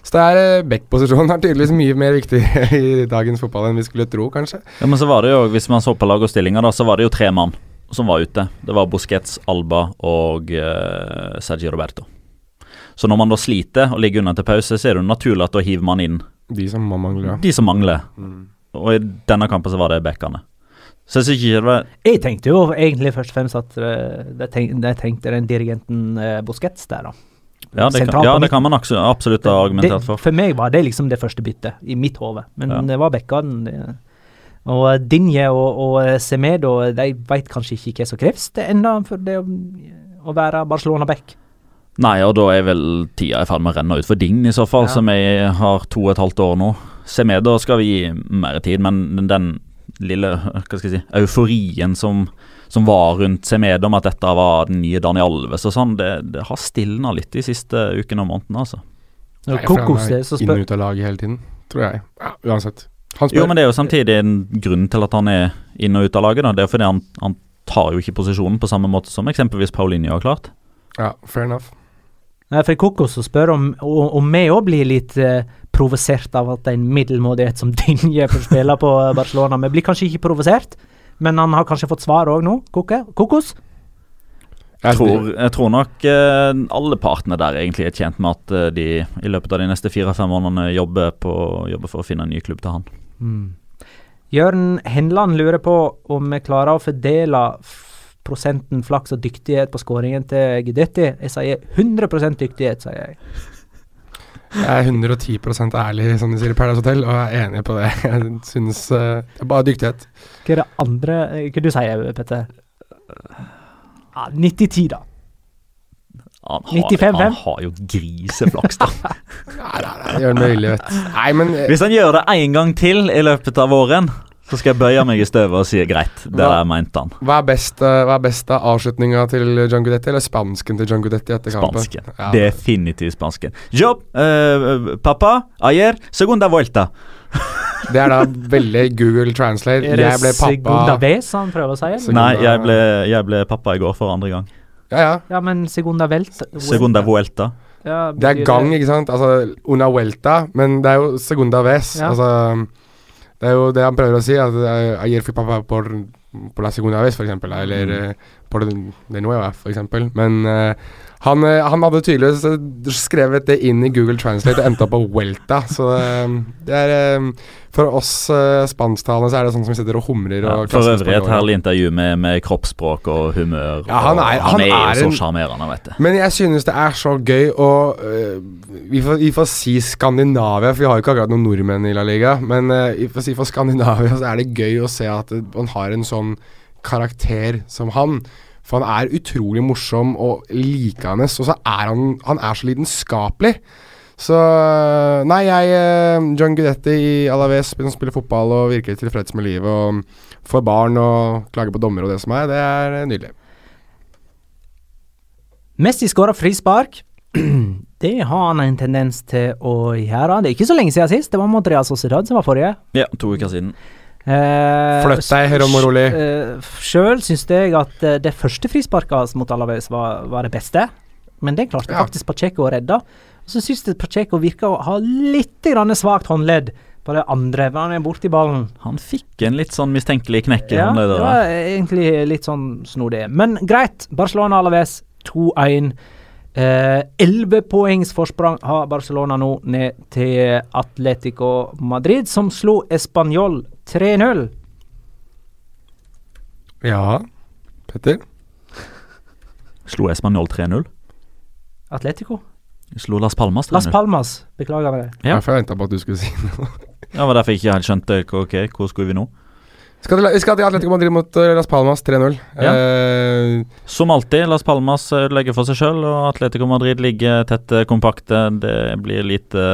Så det er uh, backposisjonen er tydeligvis mye mer viktig i dagens fotball enn vi skulle tro, kanskje. Ja, men så var det jo, Hvis man så på lag og stillinger, da, så var det jo tre mann som var ute. Det var Busquets, Alba og uh, Sergi Roberto. Så når man da sliter og ligger unna til pause, så er det jo naturlig at da hiver man inn De som man mangler. de som mangler. Og i denne kampen så var det backene. Så jeg ikke det var Jeg tenkte jo egentlig først og fremst at det de tenkte, tenkte den dirigenten uh, Busquets der, da. Ja, det kan, ja, det kan man absolutt ha argumentert det, for. For meg var det liksom det første byttet, i mitt hode. Men Ja. det var bekkene. Og Dinje og, og eh, Semedo de veit kanskje ikke hva som kreves det ennå for det å, å være Barcelona-back. Nei, og da er vel tida i ferd med å renne ut for Dign i så fall, Ja. som jeg har to og et halvt år nå. Semedo skal vi gi mer tid, men den lille hva skal jeg si, euforien som, som var rundt Semedo om at dette var den nye Daniel Alves og sånn, det, det har stilna litt de siste ukene og månedene, altså. Nei, for Kokos han det er inn spør og ut av laget hele tiden, tror jeg. Ja, uansett. Han Jo, men det er jo samtidig en grunn til at han er inn og ut av laget. da. Det er fordi han, han tar jo ikke posisjonen på samme måte som eksempelvis Paulinho har klart. Ja, fair enough. Nei, for Kokos å spør om, om, vi òg blir litt eh, provosert av at en middelmådighet som Dinje får spille på Barcelona. Vi blir kanskje ikke provosert, men han har kanskje fått svar òg nå? Koke? Kokos? Jeg tror, jeg tror nok eh, alle partene der egentlig er tjent med at eh, de i løpet av de neste fire-fem månedene jobber, på, jobber for å finne en ny klubb til han. Jørn Henland lurer på om vi klarer å fordele prosenten flaks og dyktighet på skåringen til Gidetti. Jeg sier 100% dyktighet, sier jeg. Jeg er 110% ærlig, som de sier i Paradise Hotel, og jeg er enig på det. Jeg synes uh, det er bare dyktighet. Hva er det andre Hva du sier Petter? Ja, 90-10, da. Han har, 95-5? han har jo griseflaks, da. Nei, nei, nei, gjør det mulig, vet du. Nei, men eh, Hvis han gjør det én gang til i løpet av våren, så skal jeg bøye meg i støvet og si greit, det Hva- der mente han. hva er best, eh, hva er best av avslutninga til John Gudetti, eller spansken til John Gudetti etter kampen? Spansken. Ja. Definitivt spansken. Jobb, eh, pappa, ayer, segunda vuelta. Det er da veldig Google Translate. Er det Jeg ble Segunda Vez han prøver å si? eller? Nei, jeg ble, jeg ble pappa i går for andre gang. Ja, ja. Ja, men Segunda vuelta. Segunda vuelta. Ja, Det er gang, ikke sant? Altså una vuelta, men det er jo segunda vez. Ja. Altså Det er jo det han prøver å si. At ayer fui pappa por, por la segunda vez, for eksempel. Eller Mm. eh, por de, nueva, for eksempel. Men eh, han, eh, han hadde tydeligvis eh, skrevet det inn i Google Translate og endte opp på Welta. Så eh, det er For oss spansktalende så er det sånn som vi sitter og humrer. Ja, og for øvrig et herlig intervju med, med kroppsspråk og humør. Ja, han er- han han er er jo så sjarmerende, vet du. Men jeg synes det er så gøy å øh, vi, får, vi får si Skandinavia, for vi har jo ikke akkurat noen nordmenn i La Liga. Men øh, vi får si for Skandinavia så er det gøy å se at man har en sånn karakter som han. For han er utrolig morsom og likende, og så er han Han er så lidenskapelig. Så Nei, jeg øh, John Gudetti i Alaves som spiller fotball og virker tilfreds med livet og får barn og klager på dommer og det som er, det er øh, nydelig. Messi skåra frispark. Det har han en tendens til å gjøre. Det er ikke så lenge siden sist. Det var mot Real Sociedad som var forrige. Ja, to uker siden. Eh, Flytt deg, Romo Roli. rolig Sjøl syns jeg at eh, det første frisparket mot Alaves var, var det beste. Men det klarte Ja. faktisk Pacheco å redde. Og så syns jeg Pacheco virker å ha litt grann svakt håndledd på det andre. Han er borti ballen. Han fikk en litt sånn mistenkelig knekk i Ja, det håndleddet. var egentlig litt sånn snodig. Men greit. Barcelona Alaves 2-1. Elleve poengs forsprang har Barcelona nå ned til Atletico Madrid, som slo Español 3-0. Ja, Petter? Slo Español 3-0. Atletico? Slo Las Palmas 3-0. Las Palmas. Beklager meg det. Ja. Jeg forventa på at du skulle si noe. Ja, var derfor jeg ikke helt skjønte ok, hvor skulle vi nå. Skal til, vi skal til Atletico Madrid mot eh, Las Palmas 3-0. Ja. Eh, Som alltid, Las Palmas ødelegger for seg sjøl, og Atletico Madrid ligger tett kompakte. Det blir lite,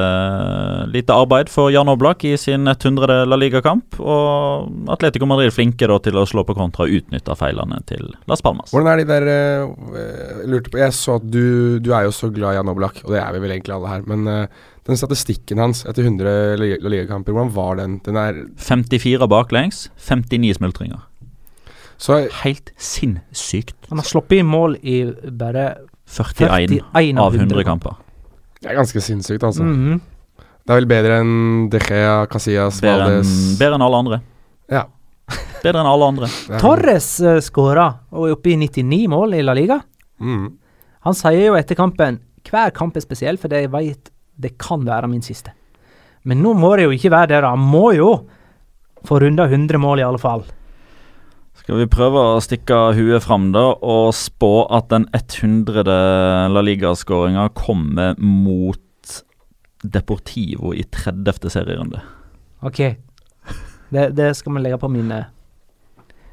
lite arbeid for Jan Oblak i sin 100. La Liga-kamp. Og Atletico Madrid flinke da, til å slå på kontra og utnytte feilene til Las Palmas. hvordan er de der eh, lurte på Jeg så at du, du er jo så glad i Jan Oblak, og det er vi vel egentlig alle her. Men eh, den statistikken hans etter 100 La La Liga-kamper, hvordan var den? Den er 54 baklengs, 59 smultringer. så Helt sinnssykt. Han har sluppet i mål i bare 41 41 av 100 kamper. Det er ganske sinnssykt, altså. Mhm. Det er vel bedre enn De Gea, Casillas, Valdes bedre enn alle andre. Ja. Bedre enn alle andre. Torres uh, skåra og er oppe i 99 mål i La Liga. Mm. Han sier jo etter kampen hver kamp er spesiell, fordi jeg vet det kan være min siste. Men nå må det jo ikke være det. da. Han må jo få runda 100 mål, i alle fall. Skal vi prøve å stikke huet fram da og spå at den 100. La Liga-skåringa kommer mot Deportivo i 30. serierunde? OK. Det, det skal vi legge på minnet.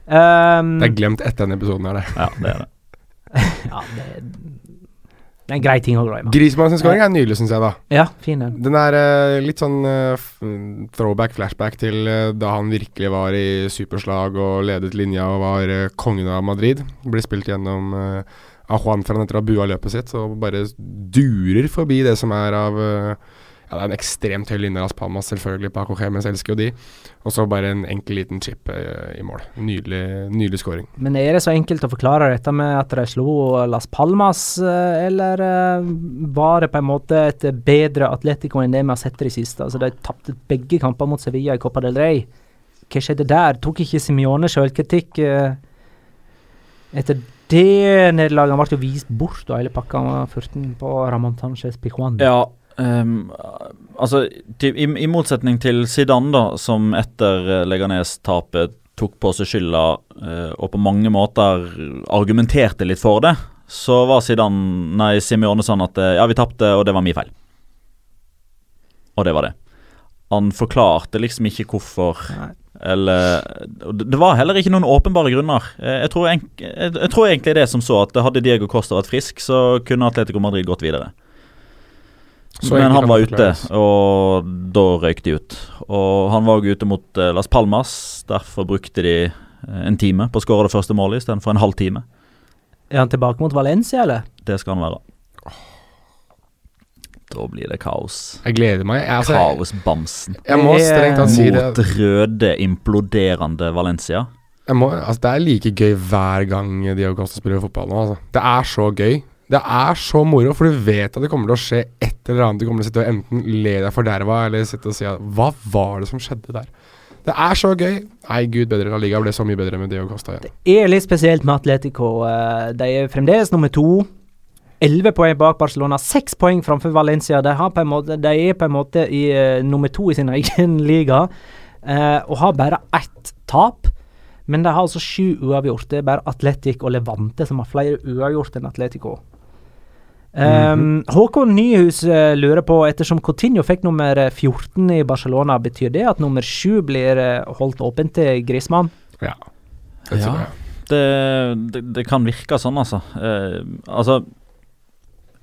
Um, Det er glemt etter denne episoden er det. Ja, det er det. ja, det, det er en grei ting å glemme. Griezmann sin scoring er nydelig, syns jeg, da. Ja, fin den. Den er eh, litt sånn eh, throwback, flashback til eh, da han virkelig var i superslag og ledet linja og var eh, kongen av Madrid. Ble spilt gjennom uh, av Juan Fran etter å ha bua løpet sitt, og bare durer forbi det som er av eh, Ja, det er en ekstremt høy linje Las Palmas, selvfølgelig. Paco Gemes elsker jo de. Og så bare en enkel liten chip eh, i mål. Nydelig, nydelig scoring. Men er det så enkelt å forklare dette med at de slo Las Palmas, eh, eller eh, var det på en måte et bedre Atletico enn det vi har sett i det siste? Altså, de tapte begge kamper mot Sevilla i Copa del Rey. Hva skjedde der? Tok ikke Simione sjølkritikk eh, etter det nederlaget? Han ble jo vist bort og hele pakka han var 14 på Ramón Sánchez Pijuan. Ja, ehm, altså til, i, I motsetning til Zidane, da, som etter eh, Leganes-tapet tok på seg skylda uh, og på mange måter argumenterte litt for det, så var Zidane, nei, Simione sånn at eh, ja, vi tapte, og det var min feil. Og det var det. Han forklarte liksom ikke hvorfor Nei. eller Det var heller ikke noen åpenbare grunner. Jeg tror, jeg, jeg tror egentlig det som så at hadde Diego Costa vært frisk, så kunne Atletico Madrid gått videre. Så Men han var ute, og da røyk de ut. Og han var også ute mot eh, Las Palmas, derfor brukte de eh, en time på å skåre det første målet istedenfor en halv time. Er han tilbake mot Valencia, eller? Det skal han være. Da blir det kaos. Jeg gleder meg. Altså, Kaosbamsen. jeg må strengt tatt si det. Mot røde, imploderende Valencia. Jeg må, altså, det er like gøy hver gang Diego Costa spiller fotball nå. Altså. Det er så gøy. Det er så moro, for du vet at det kommer til å skje et eller annet. Du kommer til å sitte og enten le deg forderva eller sitte og si at Hva var det som skjedde der? Det er så gøy. Nei, gud bedre. La Liga ble så mye bedre med Diego Costa igjen. Det er litt spesielt med Atletico. eh, De er fremdeles nummer to. Elleve poeng bak Barcelona, seks poeng framfor Valencia. De, måte, de er på en måte i uh, nummer to i sin egen liga, uh, og har bare ett tap. Men de har altså sju uavgjort. Det er bare Atletic og Levante som har flere uavgjort enn Atletico. Um, Håkon Nyhus uh, lurer på, ettersom Coutinho fikk nummer eh, 14 i Barcelona, betyr det at nummer 7 blir uh, holdt åpent til Grismann? Ja. Det tror Ja. jeg. Det, det, det kan virke sånn, altså. Uh, altså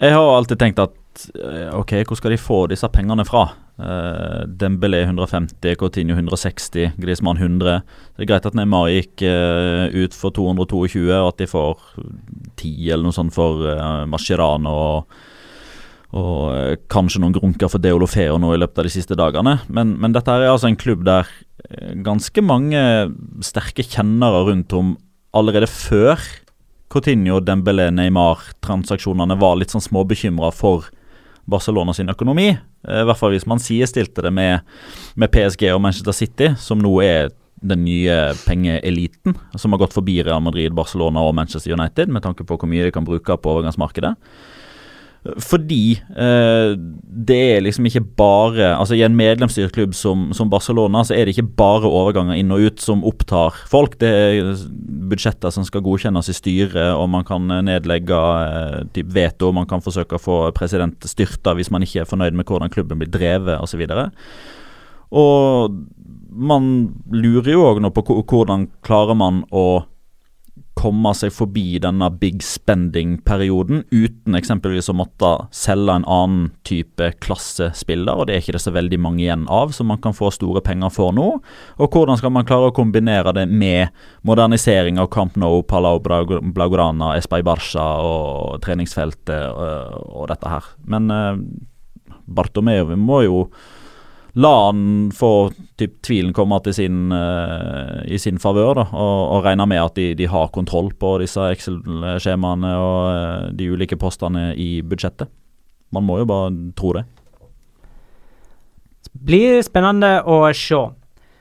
Jeg har alltid tenkt at eh, ok, hvor skal de få disse pengene fra? Uh, Dembélé 150, Coutinho 160, Griezmann 100. Det er greit at Neymar gikk uh, ut for 222, og at de får 10 eller noe sånt for uh, Mascherano og, og uh, kanskje noen grunker for Deolofeo nå i løpet av de siste dagene. Men, men dette er altså en klubb der ganske mange sterke kjennere rundt om allerede før Coutinho, Dembélé, Neymar-transaksjonene var litt sånn småbekymra for Barcelona sin økonomi. Eh, I hvert fall hvis man sidestilte det med, med PSG og Manchester City, som nå er den nye pengeeliten, som har gått forbi Real Madrid, Barcelona og Manchester United, med tanke på hvor mye de kan bruke på overgangsmarkedet. Fordi eh, det er liksom ikke bare Altså I en medlemsstyrt klubb som, som Barcelona, så er det ikke bare overganger inn og ut som opptar folk. Det er budsjetter som skal godkjennes i styret, og man kan nedlegge eh, veto. Man kan forsøke å få president styrta hvis man ikke er fornøyd med hvordan klubben blir drevet osv. Og man lurer jo òg nå på hvordan klarer man å komme seg forbi denne big spending-perioden uten eksempelvis å måtte selge en annen type klassespiller, og det er ikke det så veldig mange igjen av, som man kan få store penger for nå. Og hvordan skal man klare å kombinere det med modernisering av Camp Nou, Palau Blagorana, Espai Barca og treningsfeltet og, og dette her. Men eh, Bartomeu må jo la han få typ, tvilen komme til sin, uh, i sin favør, og, og regne med at de, de har kontroll på disse Excel-skjemaene og uh, de ulike postene i budsjettet. Man må jo bare tro det. Blir spennende å se.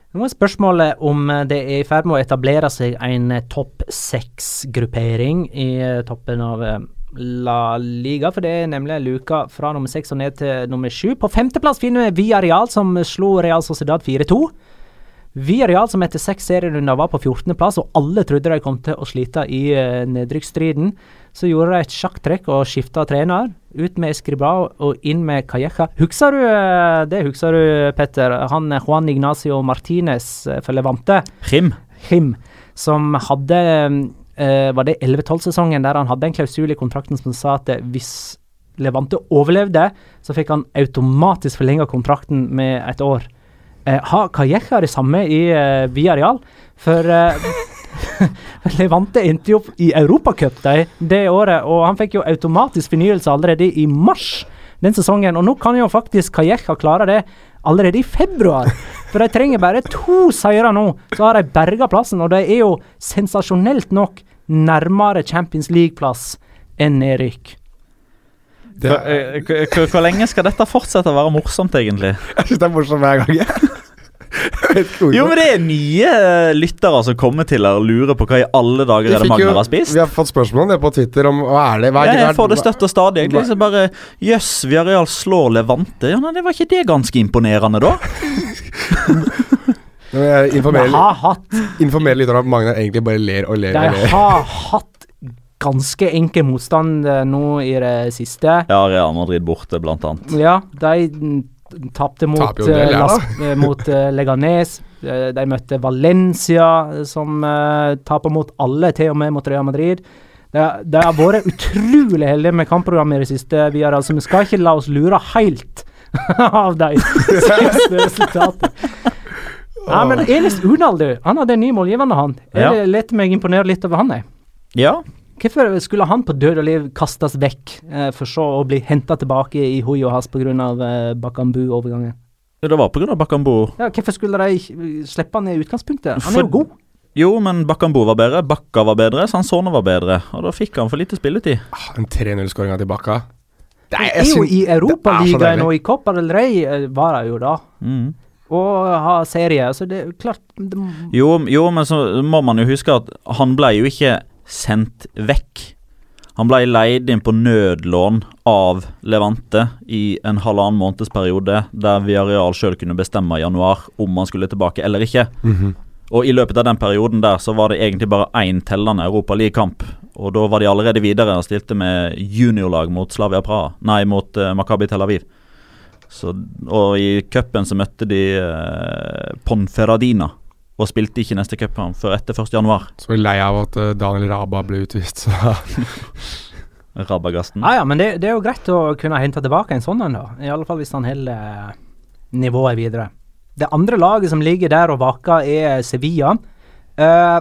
Nå er spørsmålet om det er i ferd med å etablere seg en topp seks-gruppering i toppen av eh, La Liga, for det er nemlig luka fra nummer seks og ned til nummer sju. På femteplass finner vi Villarreal, som slo Real Sociedad 4-2. Villarreal, som etter seks serierunder var på 14.-plass, og alle trodde de kom til å slite i uh, nedrykksstriden, så gjorde de et sjakktrekk og skifta trener. Ut med Escribao og inn med Calleja. Husker du uh, det, husker du, Petter? Han eh, Juan Ignacio Martinez uh, for Levante. Him. Him som hadde eh, Var det 11-12-sesongen der han hadde en klausul i kontrakten som sa at hvis Levante overlevde, så fikk han automatisk forlenga kontrakten med et år. Uh, har Calleja det samme i eh, Villarreal? For Levante endte jo opp i Europacup de, det året, og han fikk jo automatisk fornyelse allerede i mars den sesongen. Og nå kan jo faktisk Calleja klare det allerede i februar. For de trenger bare to seire nå, så har de berga plassen. Og de er jo sensasjonelt nok nærmere Champions League-plass enn nedrykk. Hvor, eh, hvor- lenge skal dette fortsette å være morsomt, egentlig? jeg syns det er morsomt hver gang. Jeg. Jeg. Jo, men det er nye eh, lyttere som kommer til å lure på hva i alle dager er det Magnar har spist. Vi har fått spørsmål om det på Twitter om hva er det hva er, Ja, jeg får det støtt og stadig. egentlig Så bare Jøss, Viareal slår Levante. Ja, nei, det Var ikke det ganske imponerende, da? Jeg informere, litt om at Magnar egentlig bare ler og ler Jeg og ler. har hatt ganske enkel motstand eh, nå i det siste. Ja, Real Madrid borte, blant annet. Ja, de tapte mot, del, eh, ja. Las, eh, mot eh, Leganes. De møtte Valencia, som uh, taper mot alle, til og med mot Real Madrid. De, de har vært utrolig heldige med kampprogrammet i det siste. Vi har, altså, vi skal ikke la oss lure helt av de siste resultatene. Ja, men Elis Unal, du. Han hadde en ny målgivende, han. Ja. Jeg lot meg imponere litt over han, jeg. Ja, Hvorfor skulle han på død og liv kastes vekk, eh, for så å bli henta tilbake i hui og has pga. Eh, Bakambu-overgangen? det var pga. Bakambu. Ja, hvorfor skulle de slippe han i utgangspunktet? Han er For- jo god. Jo, men Bakambu var bedre, Bakka var bedre, Sansone var bedre. Og da fikk han for lite spilletid. Ah, en 3-0-skåringa til Bakka. Det er jo syns- i det Europaligaen og i Copa del Rey eh, var de jo da. Mm. Og ha serie, så det er klart det, Jo, jo, men så må man jo huske at han ble jo ikke sendt vekk. Han ble leid inn på nødlån av Levante i en halvannen månedsperiode, der Viareal sjøl kunne bestemme i januar om han skulle tilbake eller ikke. Mhm. Og i løpet av den perioden der så var det egentlig bare én tellende Europa League-kamp. Og da var de allerede videre og stilte med juniorlag mot Slavia Praha. Nei, mot uh, Makabi Tel Aviv. Så, og i cupen så møtte de uh, Ponferradina. Og spilte ikke neste cupkamp før etter 1. januar. Så lei av at eh, Daniel Raba ble utvist, så Rabagasten. Ja ja, men det, det er jo greit å kunne hente tilbake en sånn en, da. I alle fall hvis han holder eh, nivået videre. Det andre laget som ligger der og vaker, er Sevilla. Uh,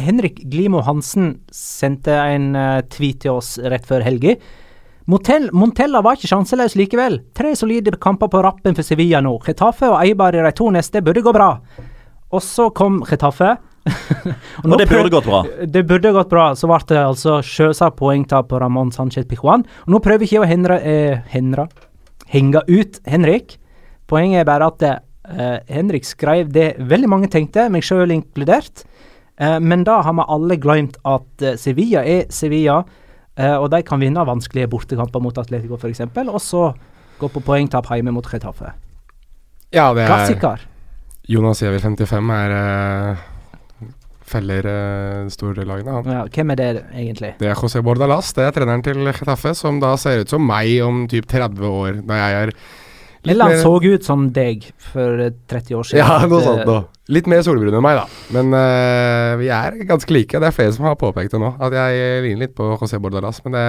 Henrik Glimo Hansen sendte en uh, tweet til oss rett før helga. Montell, Montella var ikke sjanseløs likevel. Tre solide kamper på rappen for Sevilla nå. Getafe og Eibar i de to neste burde gå bra. Og så kom Getafe. Og det burde gått bra. Det burde gått bra. Så ble det altså selvsagt poengtap på Ramón Sánchez Pijuan. Og nå prøver ikke jeg å hindre, eh, hindre, henge ut Henrik. Poenget er bare at eh, Henrik skrev det veldig mange tenkte, meg sjøl inkludert. Eh, men da har vi alle glemt at eh, Sevilla er Sevilla, eh, og de kan vinne vanskelige bortekamper mot Atletico f.eks., og så gå på poengtap hjemme mot Getafe. Ja, det er Klassiker. Jonas Giæver 55 er eh, feller uh, store lagene, han. Ja, hvem er det egentlig? Det er José Bordalas, det er treneren til Getafe, som da ser ut som meg om typ 30 år, når jeg er Eller han mer- så ut som deg for eh, 30 år siden. Ja, noe sånt noe. Litt mer solbrun enn meg, da. Men uh, vi er ganske like. Det er flere som har påpekt det nå, at jeg ligner litt på José Bordalas. Men det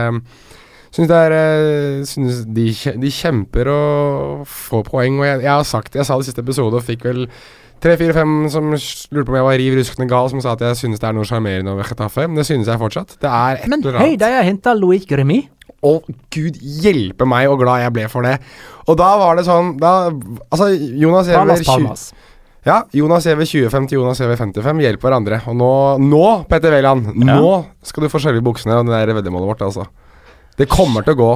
Synes det er eh, synes de, de kjemper og får poeng. Og jeg, jeg har sagt det, jeg sa det i siste episode og fikk vel tre, fire, fem som lurte på om jeg var riv ruskende gal, som sa at jeg synes det er noe sjarmerende over Chetaffe. Men det synes jeg fortsatt. Det er et Men eller hei, annet. de har henta Loic Remy. Å, gud hjelpe meg og glad jeg ble for det. Og da var det sånn da, Altså, Jonas Giæver Palmas, 20 Ja, Jonas CV 25 til Jonas CV 55. Hjelp hverandre. Og nå, nå Petter Wæland, nå skal du få skjelve i buksene og det der veddemålet vårt, altså. Det kommer til å gå.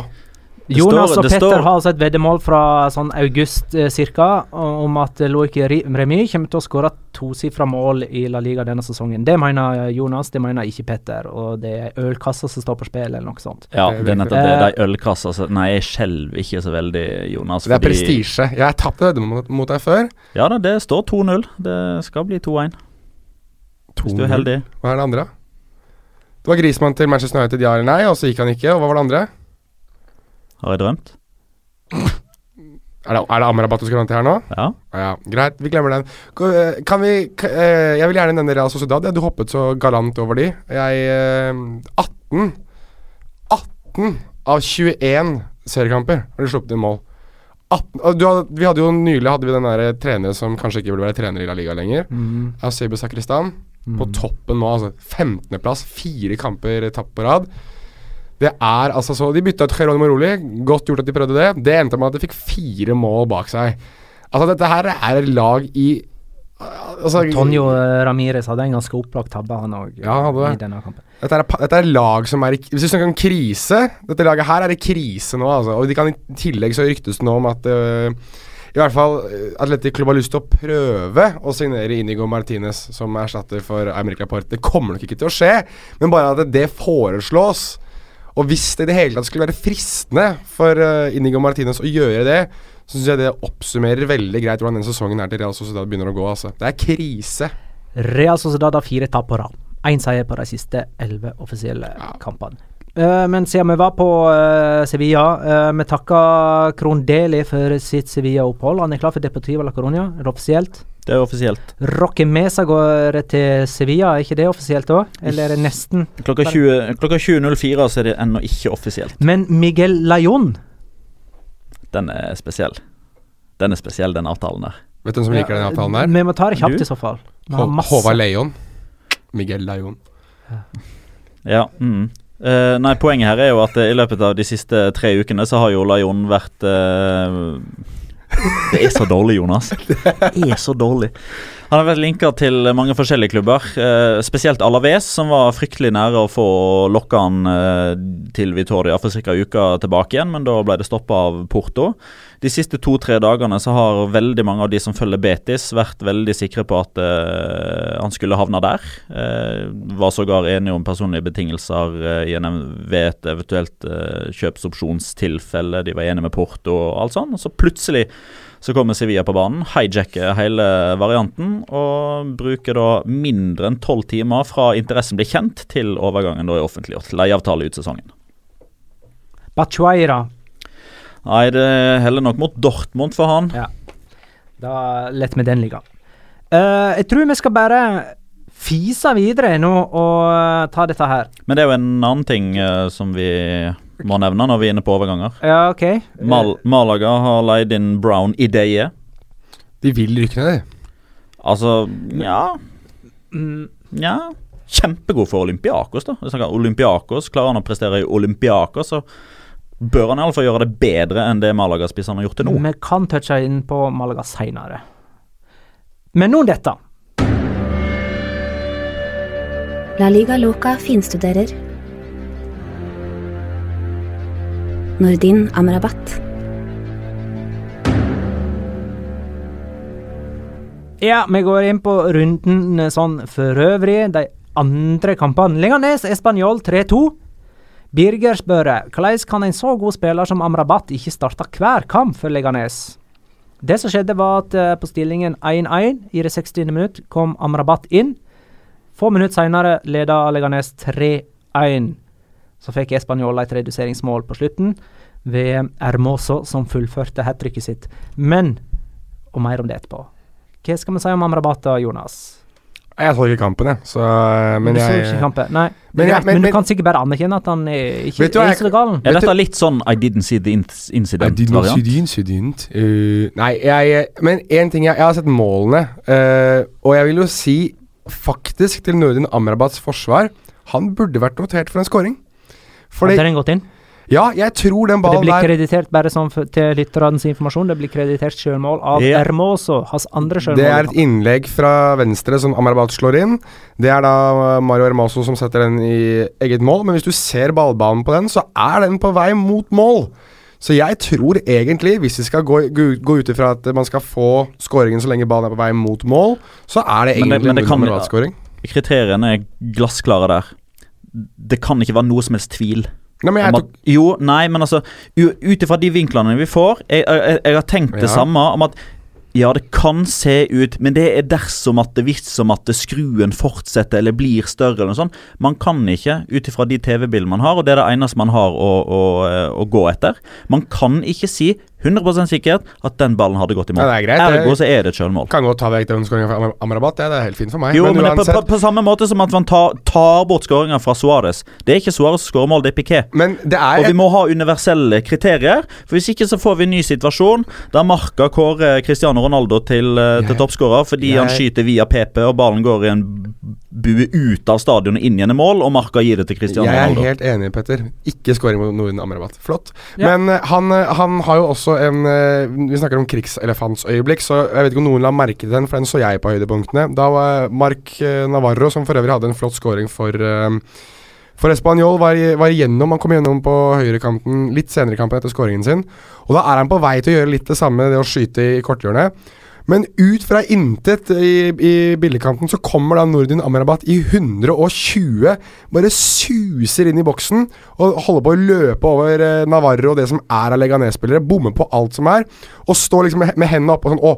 Det Jonas står- og Petter står- har altså et veddemål fra sånn august eh, cirka om at Loic Remy kommer til å skåre tosifra mål i La Liga denne sesongen. Det mener eh, Jonas, det mener ikke Petter. Og det er ølkassa som står på spill, eller noe sånt. Ja, Det er nettopp det. det. er ølkassa som Nei, jeg skjelver ikke så veldig, Jonas. Det er fordi- prestisje. Jeg har tapt veddemål mot, mot deg før. Ja da, det står 2-0. Det skal bli 2-1, hvis du er heldig. Hva er det andre? Det var Grismann til Manchester United, ja eller nei, og så gikk han ikke. Og hva var det andre? Har jeg drømt? Er det, er det Amrabat du skal til her nå? Ja. Ja, greit, vi glemmer den. Eh, Kan vi eh, Jeg vil gjerne nevne Real Sociedad. Du hoppet så galant over de. Jeg eh, 18 18 av 21 seriekamper har de sluppet inn mål. 18, du hadde, vi hadde jo Nylig hadde vi den der treneren som kanskje ikke burde være trener i La Liga lenger. Mm. Eusebio Sakristan. På toppen nå, altså 15.-plass. Fire kamper tapt på rad. Det er altså så De bytta ut Geronimo Roli. Godt gjort at de prøvde det. Det endte med at de fikk fire mål bak seg. Altså, dette her er lag i altså, Tonjo Ramires hadde en ganske opplagt tabbe, han òg, Ja, i denne kampen. Dette er, dette er lag som er i Hvis du snakker om krise Dette laget her er i krise nå, altså. Og de kan i tillegg så ryktes det nå om at øh, i hvert fall øh, Atletic Klubb har lyst til å prøve å signere Inigo Martinez som erstatter for America Laporte. Det kommer nok ikke til å skje, men bare at det foreslås. Og hvis det i det hele tatt skulle være fristende for uh, Inigo Martinez å gjøre det, så syns jeg det oppsummerer veldig greit hvordan den sesongen her til Real Sociedad begynner å gå. Altså. Det er krise. Real Sociedad har fire tap på rad. Én seier på de siste elleve offisielle kampene. Eh, men siden vi var på eh, Sevilla, uh, vi takker Kron Deli for sitt Sevilla-opphold. Han er klar for Deportiva la Coruña, er det offisielt? Det er offisielt. Rocky Mesa går til Sevilla, er ikke det offisielt òg? Eller er det nesten? Klokka 20 klokka 20.04 så er det ennå ikke offisielt. Men Miguel Layon Den er spesiell. Den er spesiell, den avtalen der. Vet du hvem som liker den avtalen der? Vi må ta det kjapt Du? i så fall. Hå- Håvard Leon. Miguel Leon. Ja. Mm. Eh, nei, poenget her er jo at eh, i løpet av de siste tre ukene så har jo Lajon vært uh, Det er så dårlig, Jonas. Det er så dårlig. Han har vært linka til mange forskjellige klubber, Uh, spesielt Alaves, som var fryktelig nære å få lokka han til Vitoria for ca. uka tilbake igjen, men da ble det stoppa av Porto. De siste to-tre dagene så har veldig mange av de som følger Betis, vært veldig sikre på at uh, han skulle havne der. Uh, var sågar enige om personlige betingelser uh, ved et eventuelt kjøpsopsjonstilfelle. De var enige med Porto og alt sånt. Og så plutselig så kommer Sevilla på banen, hijacker hele varianten og bruker da mindre enn tolv timer fra interessen blir kjent til overgangen da er offentliggjort. Leieavtale ut sesongen. Bachueira. Nei, det heller nok mot Dortmund for han. Ja. Da lett med den ligge. Uh, jeg tror vi skal bare fise videre nå og eh, ta dette her. Men det er jo en annen ting uh, som vi må nevne når vi er inne på overganger. Ja, OK. Mal Malaga har leid inn Brown i Ideie. De vil rykke ned, de. Altså, ja Mm, Nja. Kjempegod for Olympiakos, da. Olympiakos Klarer han å prestere i Olympiakos, så bør han iallfall gjøre det bedre enn det Malaga-spisserne har gjort til nå. Vi kan touche inn på Malaga seinere. Men nå dette. La Liga Loca finstuderer. Nordin Amrabat. Ja, vi går inn på runden sånn for øvrig. De andre kampene. Leganes Español 3-2. Birger spør hvordan kan en så god spiller som Amrabat ikke starte hver kamp for Leganes? Det som skjedde, var at eh, på stillingen 1-1 i det 60. minutt kom Amrabat inn. Få minutter senere leda Leganes 3-1. Så fikk Español et reduseringsmål på slutten. ved Hermoso, som fullførte hat sitt. Men Og mer om det etterpå. Hva skal vi si om Amrabat Jonas? Jeg så ikke kampen, jeg. Så, men du så ikke kampen? Nei. Men Men, jeg- men, men- du kan sikkert bare anerkjenne at han er ikke Vet du er jeg- så gal. Er dette litt sånn I didn't see the incident? I didn't see the incident. Uh, nei, jeg Men én ting jeg, jeg har sett målene, uh, og jeg vil jo si faktisk til Nordin Amrabats forsvar Han burde vært notert for en scoring. Fordi Hadde den gått inn? Ja, jeg tror den ballen der det blir kreditert bare som for, til lytternes informasjon, det blir kreditert sjølmål av Ja. Hermoso, hans andre sjølmål. Det er et innlegg fra venstre som Amarabat slår inn. Det er da uh, Mario Hermoso som setter den i eget mål, men hvis du ser ballbanen på den, så er den på vei mot mål. Så jeg tror egentlig, hvis vi skal gå, gå, gå ut ifra at man skal få skåringen så lenge ballen er på vei mot mål, så er det Men det- egentlig men det kan- Kriteriene er glassklare der. Det kan ikke være noe som helst tvil. Nei, men tok jo, nei, men altså Ut ifra de vinklene vi får Jeg, jeg, jeg har tenkt det Ja. samme om at ja, det kan se ut, men det er dersom at det hvis som at det skruen fortsetter eller blir større eller noe sånt. Man kan ikke, ut ifra de TV-bildene man har, og det er det eneste man har å, å, å gå etter Man kan ikke si 100% sikkert at den ballen hadde gått i mål. Ja, det er greit, Ergo det- så er det et sjølmål. Kan godt ta vekk den skåringa fra Amrabat, det, det er helt fint for meg. Jo, men, men er på, på, på samme måte som at man tar, tar bort skåringa fra Suárez. Det er ikke Suárez som skårer mål, det er Piqué. Men det Og er vi må ha universelle kriterier. For Hvis ikke så får vi en ny situasjon der Marca kårer Cristiano Ronaldo til, eh, til toppskårer fordi han skyter via PP, og ballen går i en bue ut av stadion og inn igjen i mål, og Marca gir det til Cristiano Ronaldo. Jeg er Ronaldo. helt enig, Petter. Ikke skåring mot Norden Amrabat. Flott. Ja. Men eh, han, eh, han har jo også en eh, Vi snakker om krigselefantsøyeblikk, så jeg vet ikke om noen la merke til den, for den så jeg på høydepunktene. Da var Marc eh, Navarro, som for øvrig hadde en flott scoring for eh, for Español var, var igjennom, Han kom gjennom på høyrekanten litt senere i kampen etter skåringen sin. Og Da er han på vei til å gjøre litt det samme, det å skyte i korthjørnet. Men ut fra intet i, i billigkanten så kommer da Nordin Amrabat i 120. Bare suser inn i boksen og holder på å løpe over eh, Navarro og det som er av Leganes-spillere. Bommer på alt som er. Og står liksom med, med hendene oppe og sånn Å,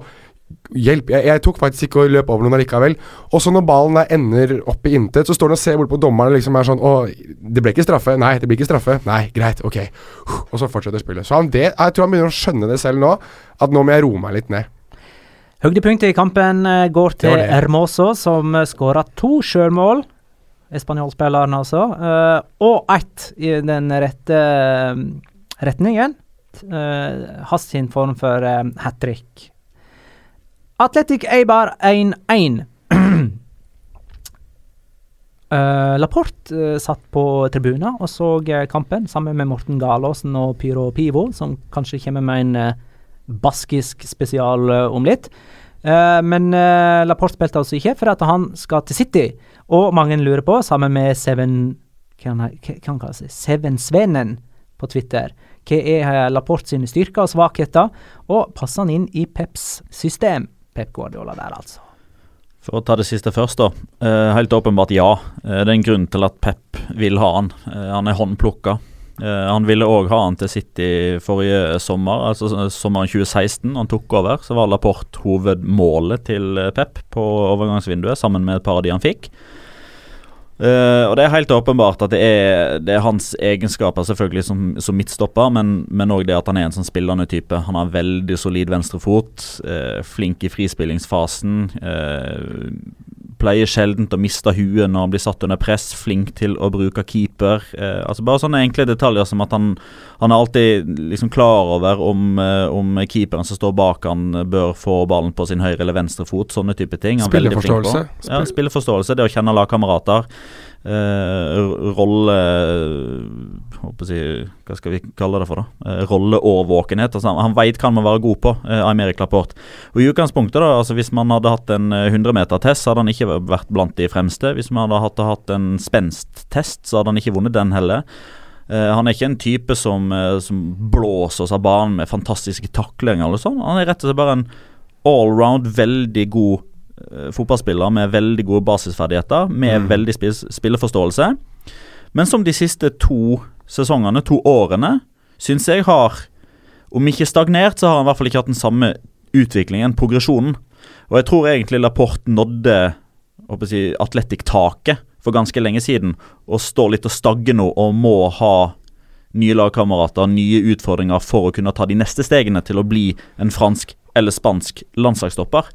hjelp! Jeg, jeg tok faktisk ikke å løpe over noen allikevel. Og så når ballen der ender opp i intet, så står han og ser bort på dommeren og liksom er sånn Å, det ble ikke straffe. Nei, det blir ikke straffe. Nei, greit, ok. Og så fortsetter spillet. Så han det, jeg tror han begynner å skjønne det selv nå, at nå må jeg roe meg litt ned. Høydepunktet i kampen eh, går til det det. Hermoso, som uh, skåra to sjølmål. Espanjolspilleren, altså. eh, og ett i den rette eh, retningen. Hans sin form for hat trick. Atletic Eibar 1-1. Uh, Laporte uh, satt på tribunen og så uh, kampen sammen med Morten Galaasen og Pyro Pivo, som kanskje kommer med en baskisk spesial uh, om litt. Uh, men uh, Laporte spilte altså ikke, for at han skal til City. Og mange lurer på, sammen med Seven Hva han, han seg? Seven-Svenen på Twitter. Hva er Laporte sine styrker og svakheter? Og passer han inn i Peps system? Pep Guardiola der, altså. For å ta det siste først, da. Eh, helt åpenbart ja. Eh, det er en grunn til at Pep vil ha han. Eh, han er håndplukka. Eh, han ville òg ha han til City forrige sommer, altså sommeren 2016. Han tok over, så var Laporte hovedmålet til eh, Pep på overgangsvinduet, sammen med et par av de han fikk. Uh, og Det er helt åpenbart at det er, det er hans egenskaper selvfølgelig som, som midtstopper, men òg det at han er en sånn spillende type. Han har veldig solid venstrefot, uh, flink i frispillingsfasen. eh, pleier sjelden å miste huet når han blir satt under press. Flink til å bruke keeper. eh, altså Bare sånne enkle detaljer som at han, han er alltid liksom klar over om, eh, om keeperen som står bak han bør få ballen på sin høyre eller venstre fot. Sånne type ting. Han flink på. Spilleforståelse. Ja, spilleforståelse, det å kjenne lagkamerater. Eh, rolle jeg, Hva skal vi kalle det for, da? Eh, rolleårvåkenhet. Altså, han veit hva han må være god på, eh, Eirik Laporte. Og i utgangspunktet, da, altså hvis man hadde hatt en eh, 100-meter-test, hadde han ikke vært blant de fremste. Hvis man hadde hatt, hatt en spenst-test, så hadde han ikke vunnet den heller. Eh, han er ikke en type som, eh, som blåser oss av banen med fantastiske taklinger eller sånn. Han er rett og slett bare en allround veldig god eh, fotballspiller med veldig gode basisferdigheter, med veldig spill spilleforståelse. Men som de siste to sesongene, to årene, syns jeg har Om ikke stagnert, så har han i hvert fall ikke hatt den samme utviklingen, progresjonen. Og jeg tror egentlig Laporte nådde håper jeg, Atletic-taket for ganske lenge siden, og står litt og stagger nå og må ha nye lagkamerater, nye utfordringer for å kunne ta de neste stegene til å bli en fransk eller spansk landslagsstopper.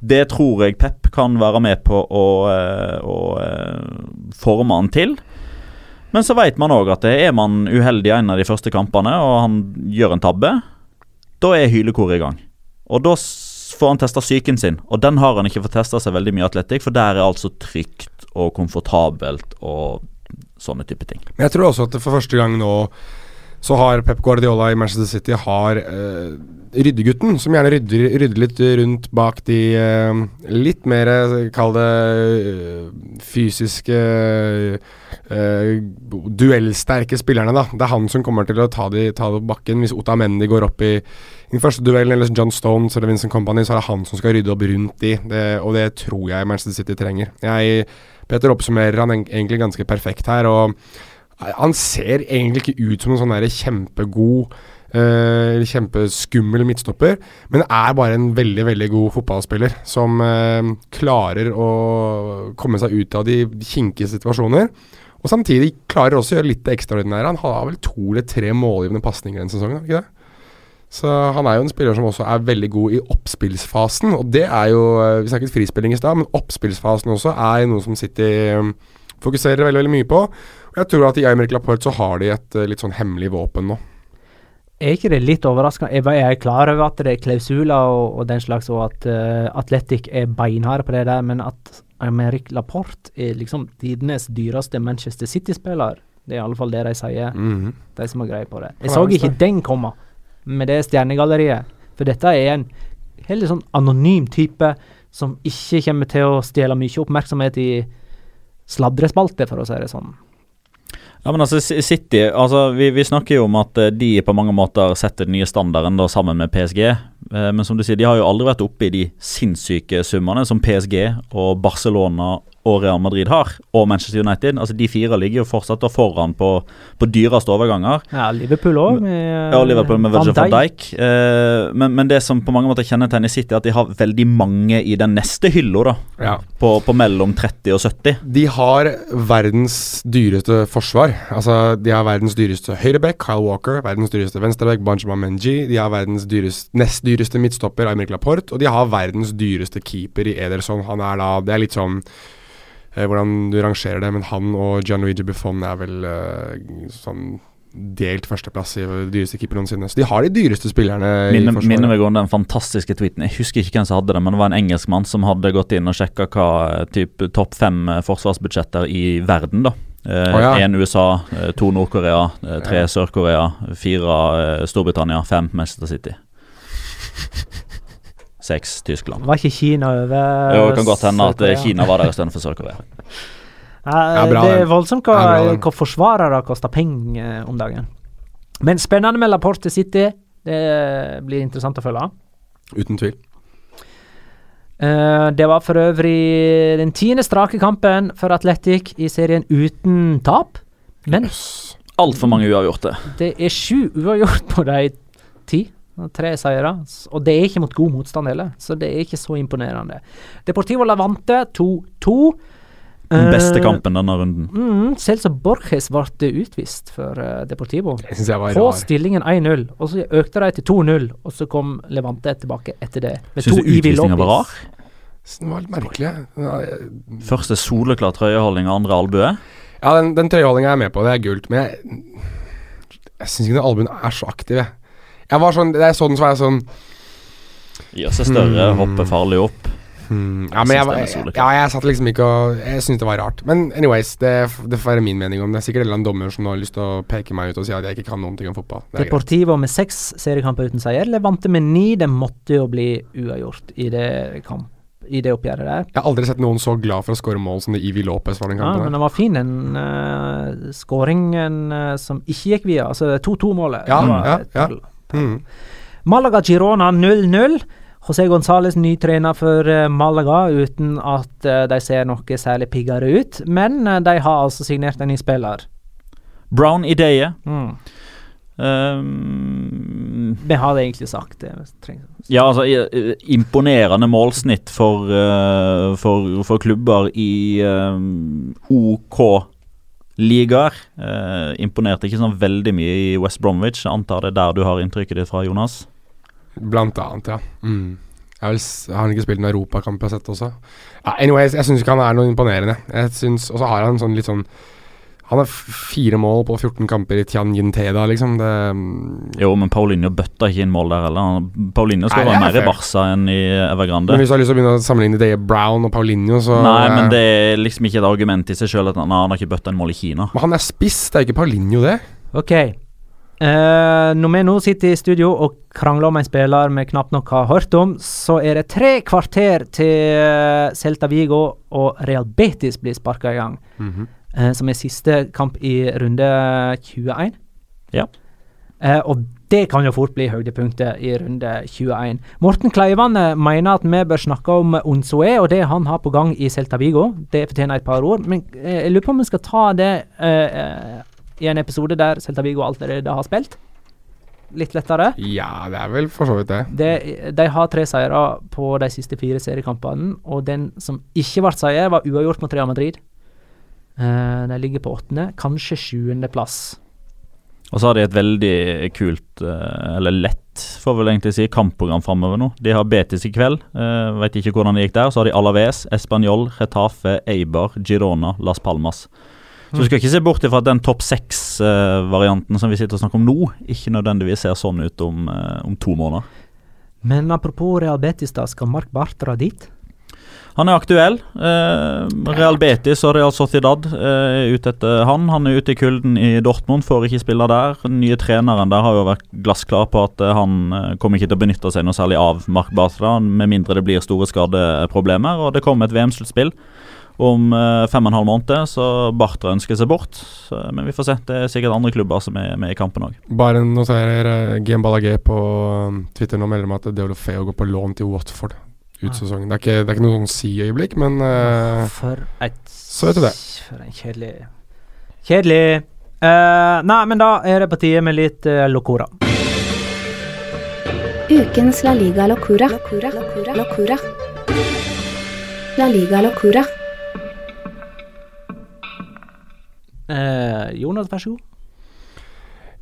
Det tror jeg Pep kan være med på å, å, å eh, forme han til. Men så vet man òg at er man uheldig i en av de første kampene, og han gjør en tabbe, da er hylekoret i gang. Og da får han testa psyken sin, og den har han ikke fått testa seg veldig mye i atletikk, for der er altså trygt og komfortabelt og sånne type ting. Men jeg tror også at for første gang nå så har Pep Guardiola i Manchester City har uh, ryddegutten, som gjerne rydder, rydder, litt rundt bak de uh, litt mer, kall det, uh, fysiske duellsterke spillerne, da. Det er han som kommer til å ta de, ta de bakken. Hvis Otamendi går opp i den første duellen, eller John Stones eller Vincent Company, så er det han som skal rydde opp rundt de. Det, og det tror jeg Manchester City trenger. Jeg, Peter oppsummerer han egentlig ganske perfekt her. og han ser egentlig ikke ut som en sånn kjempegod uh, kjempeskummel midtstopper, men er bare en veldig veldig god fotballspiller som uh, klarer å komme seg ut av de kinkige situasjoner. Og samtidig klarer også å gjøre litt ekstraordinære. Han har vel to eller tre målgivende pasninger denne sesongen, ikke det? Så han er jo en spiller som også er veldig god i oppspillsfasen, og det er jo eh, Vi snakket frispilling i stad, men oppspillsfasen også er noe som City fokuserer veldig, veldig mye på. Jeg tror at i Aymeric Laporte så har de et uh, litt sånn hemmelig våpen nå. Er ikke det litt overraskende? Jeg, jeg er klar over at det er klausuler og, og den slags, og at uh, Atletic er beinharde på det der, men at Aymeric Laporte er liksom tidenes dyreste Manchester City-spiller, det er i alle fall det de sier, mm -hmm. de som har greie på det. Jeg så ikke den komme med det stjernegalleriet, for dette er en helt sånn anonym type som ikke kommer til å stjele mye oppmerksomhet i sladrespalter, for å si det sånn. Ja, men altså City altså vi, vi, snakker jo om at eh, de på mange måter setter den nye standarden da sammen med PSG. Eh, men som du sier, de har jo aldri vært oppe i de sinnssyke summene som PSG og Barcelona og Real Madrid har, og Manchester United. Altså De fire ligger jo fortsatt da foran på, på dyreste overganger. Ja, Liverpool òg, med, ja, Liverpool med Virgil van Dijk. Eh, men, men, det som på mange måter kjennetegner City, er at de har veldig mange i den neste hylla. Ja. På, på, mellom 30 og 70. De har verdens dyreste forsvar. Altså, de har verdens dyreste høyreback, Kyle Walker. Verdens dyreste venstreback, Banjama Menji. De har verdens dyreste, nest dyreste midtstopper, Aymeric Laporte. Og de har verdens dyreste keeper i Ederson. Han er da Det er litt sånn eh, hvordan du rangerer det, men han og Gianluigi Buffon er vel eh, sånn delt førsteplass i dyreste keeper noensinne. Så de har de dyreste spillerne minne, i forsvaret. Minner meg om den fantastiske tweeten. Jeg husker ikke hvem som hadde det, men det var en engelskmann som hadde gått inn og sjekka hva eh, type topp fem eh, forsvarsbudsjetter i verden, da. Én eh, oh, ja. USA, eh, to Nord-Korea, eh, tre ja. Sør-Korea, fire eh, Storbritannia, fem Manchester City. Seks Tyskland. Var ikke Kina over Jo, det kan godt hende at Kina var der istedenfor Sør-Korea. Ja, det er voldsomt hva, hva forsvarere koster penger om dagen. Men spennende med Laporte City. Det blir interessant å følge. Uten tvil. Uh, det var for øvrig den tiende strake kampen for Atletic i serien uten tap. Men yes. Altfor mange uavgjorte. Det er sju uavgjort på de ti. Tre seire. Og det er ikke mot god motstand heller, så det er ikke så imponerende. Deportivo Lavante 2-2. Den beste kampen denne runden. Mm, Celso Borges ble utvist for uh, Deportivo. Det synes jeg var På stillingen 1-0, og så økte de til 2-0, og så kom Levante tilbake etter det. Syns du utvisninga var rar? Den var litt merkelig. Første soleklar trøyeholding, andre albue? Ja, den, den trøyeholdinga er jeg med på, det er gult. Men jeg, jeg syns ikke den albuen er så aktiv, jeg. Jeg var sånn, det er sånn som er sånn Gjør seg større, hmm. hopper farlig opp. Hmm. Ja, men jeg, jeg, ja, jeg satt liksom ikke og Jeg syntes det var rart. Men anyways, det, det får være min mening om det. er sikkert en eller annen dommer som har lyst til å peke meg ut og si at jeg ikke kan noen ting om fotball. Deportivo med seks seriekamper uten seier. Levante med ni. Det måtte jo bli uavgjort i det kamp i det oppgjøret der. Jeg har aldri sett noen så glad for å skåre mål som det Ivi Lopez var den kampen. Ja, men den var fin, den uh, skåringen uh, som ikke gikk via. Altså 2-2-målet. Ja, ja, ja. Mm. Malaga Girona 0-0. José Gonzales ny trener for uh, Malaga uten at uh, de ser noe særlig piggere ut. Men uh, de har altså signert en ny spiller. Brown Ideye. Mm. Um, Vi har det egentlig sagt. Det. Ja, altså Imponerende målsnitt for, for, for klubber i um, OK ligaer. Eh, imponerte ikke sånn veldig mye i West Bromwich. Jeg antar det er der du har inntrykket ditt fra, Jonas? Blant annet, ja. Mm. Jeg har han ikke spilt en europakamp jeg har sett også? Ja, anyways, jeg syns ikke han er noe imponerende. Jeg synes, Og så har han sånn litt sånn Han har fire mål på 14 kamper i Tianjin Teda, liksom. Det, mm, Jo, men Paulinho bøtta ikke inn mål der heller. Paulinho skal Nei, være er mer i. Barca enn i Evergrande. men hvis du har lyst til å begynne å sammenligne det Brown og Paulinho, så Nei, men eh, det er liksom ikke et argument i seg sjøl at han, han har ikke bøtta inn mål i Kina. Men han er spiss, det er ikke Paulinho, det. OK. Uh, når vi nå sitter i studio og krangler om en spiller vi knapt nok har hørt om, så er det tre kvarter til eh, Celta Vigo og Real Betis blir sparka i gang. Eh, som er siste kamp i runde 21. Ja. Eh, og det kan jo fort bli høydepunktet i runde 21. Morten Kleivane mener at vi bør snakke om Onsoe og det han har på gang i Celta Vigo. Det fortjener et par ord. Men eh, jeg lurer på om vi skal ta det eh, eh, i en episode der Celta Vigo allerede har spilt. Litt lettere. Ja, det er vel for så vidt det. De, de har tre seire på de siste fire seriekampene, og den som ikke ble seier, var uavgjort mot Real Madrid. Eh, de ligger på åttende, kanskje sjuendeplass. Og så har de et veldig kult, eh, eller lett, får vel egentlig si, kampprogram framover nå. De har Betis i kveld, uh, veit ikke hvordan det gikk der. Så har de Alaves, Español, Retafe, Eibar, Girona, Las Palmas. Så du skal ikke se bort ifra at den topp seks-varianten som vi sitter og snakker om nå, ikke nødvendigvis ser sånn ut om, eh, om to måneder. Men apropos Real Betis, da, skal Mark Bartra dit? Han er aktuell. Eh, Real Betis og Real Sociedad eh, er ute etter han. Han er ute i kulden i Dortmund, får ikke spille der. Den nye treneren der har jo vært glassklar på at eh, han kommer ikke til å benytte seg noe særlig av Mark Bartra, med mindre det blir store skadeproblemer. Og det kommer et VM-sluttspill om eh, fem og en halv måned, så Bartra ønsker seg bort. Så, men vi får se. Det er sikkert andre klubber som er med i kampen òg. Bare noterer GM Ballagé på Twitter nå melder om at Deolofeo går på lån til Watford ut sesongen. Det er ikke, det er ikke noe sånn si-øyeblikk, men uh, For et Så vet du det. For en kjedelig Kjedelig. Uh, nei, men da er det på tide med litt uh, Locora. Ukens La Liga Locura. Locura. Locura. Locura. La Liga Locura. Uh, Jonas, vær så god.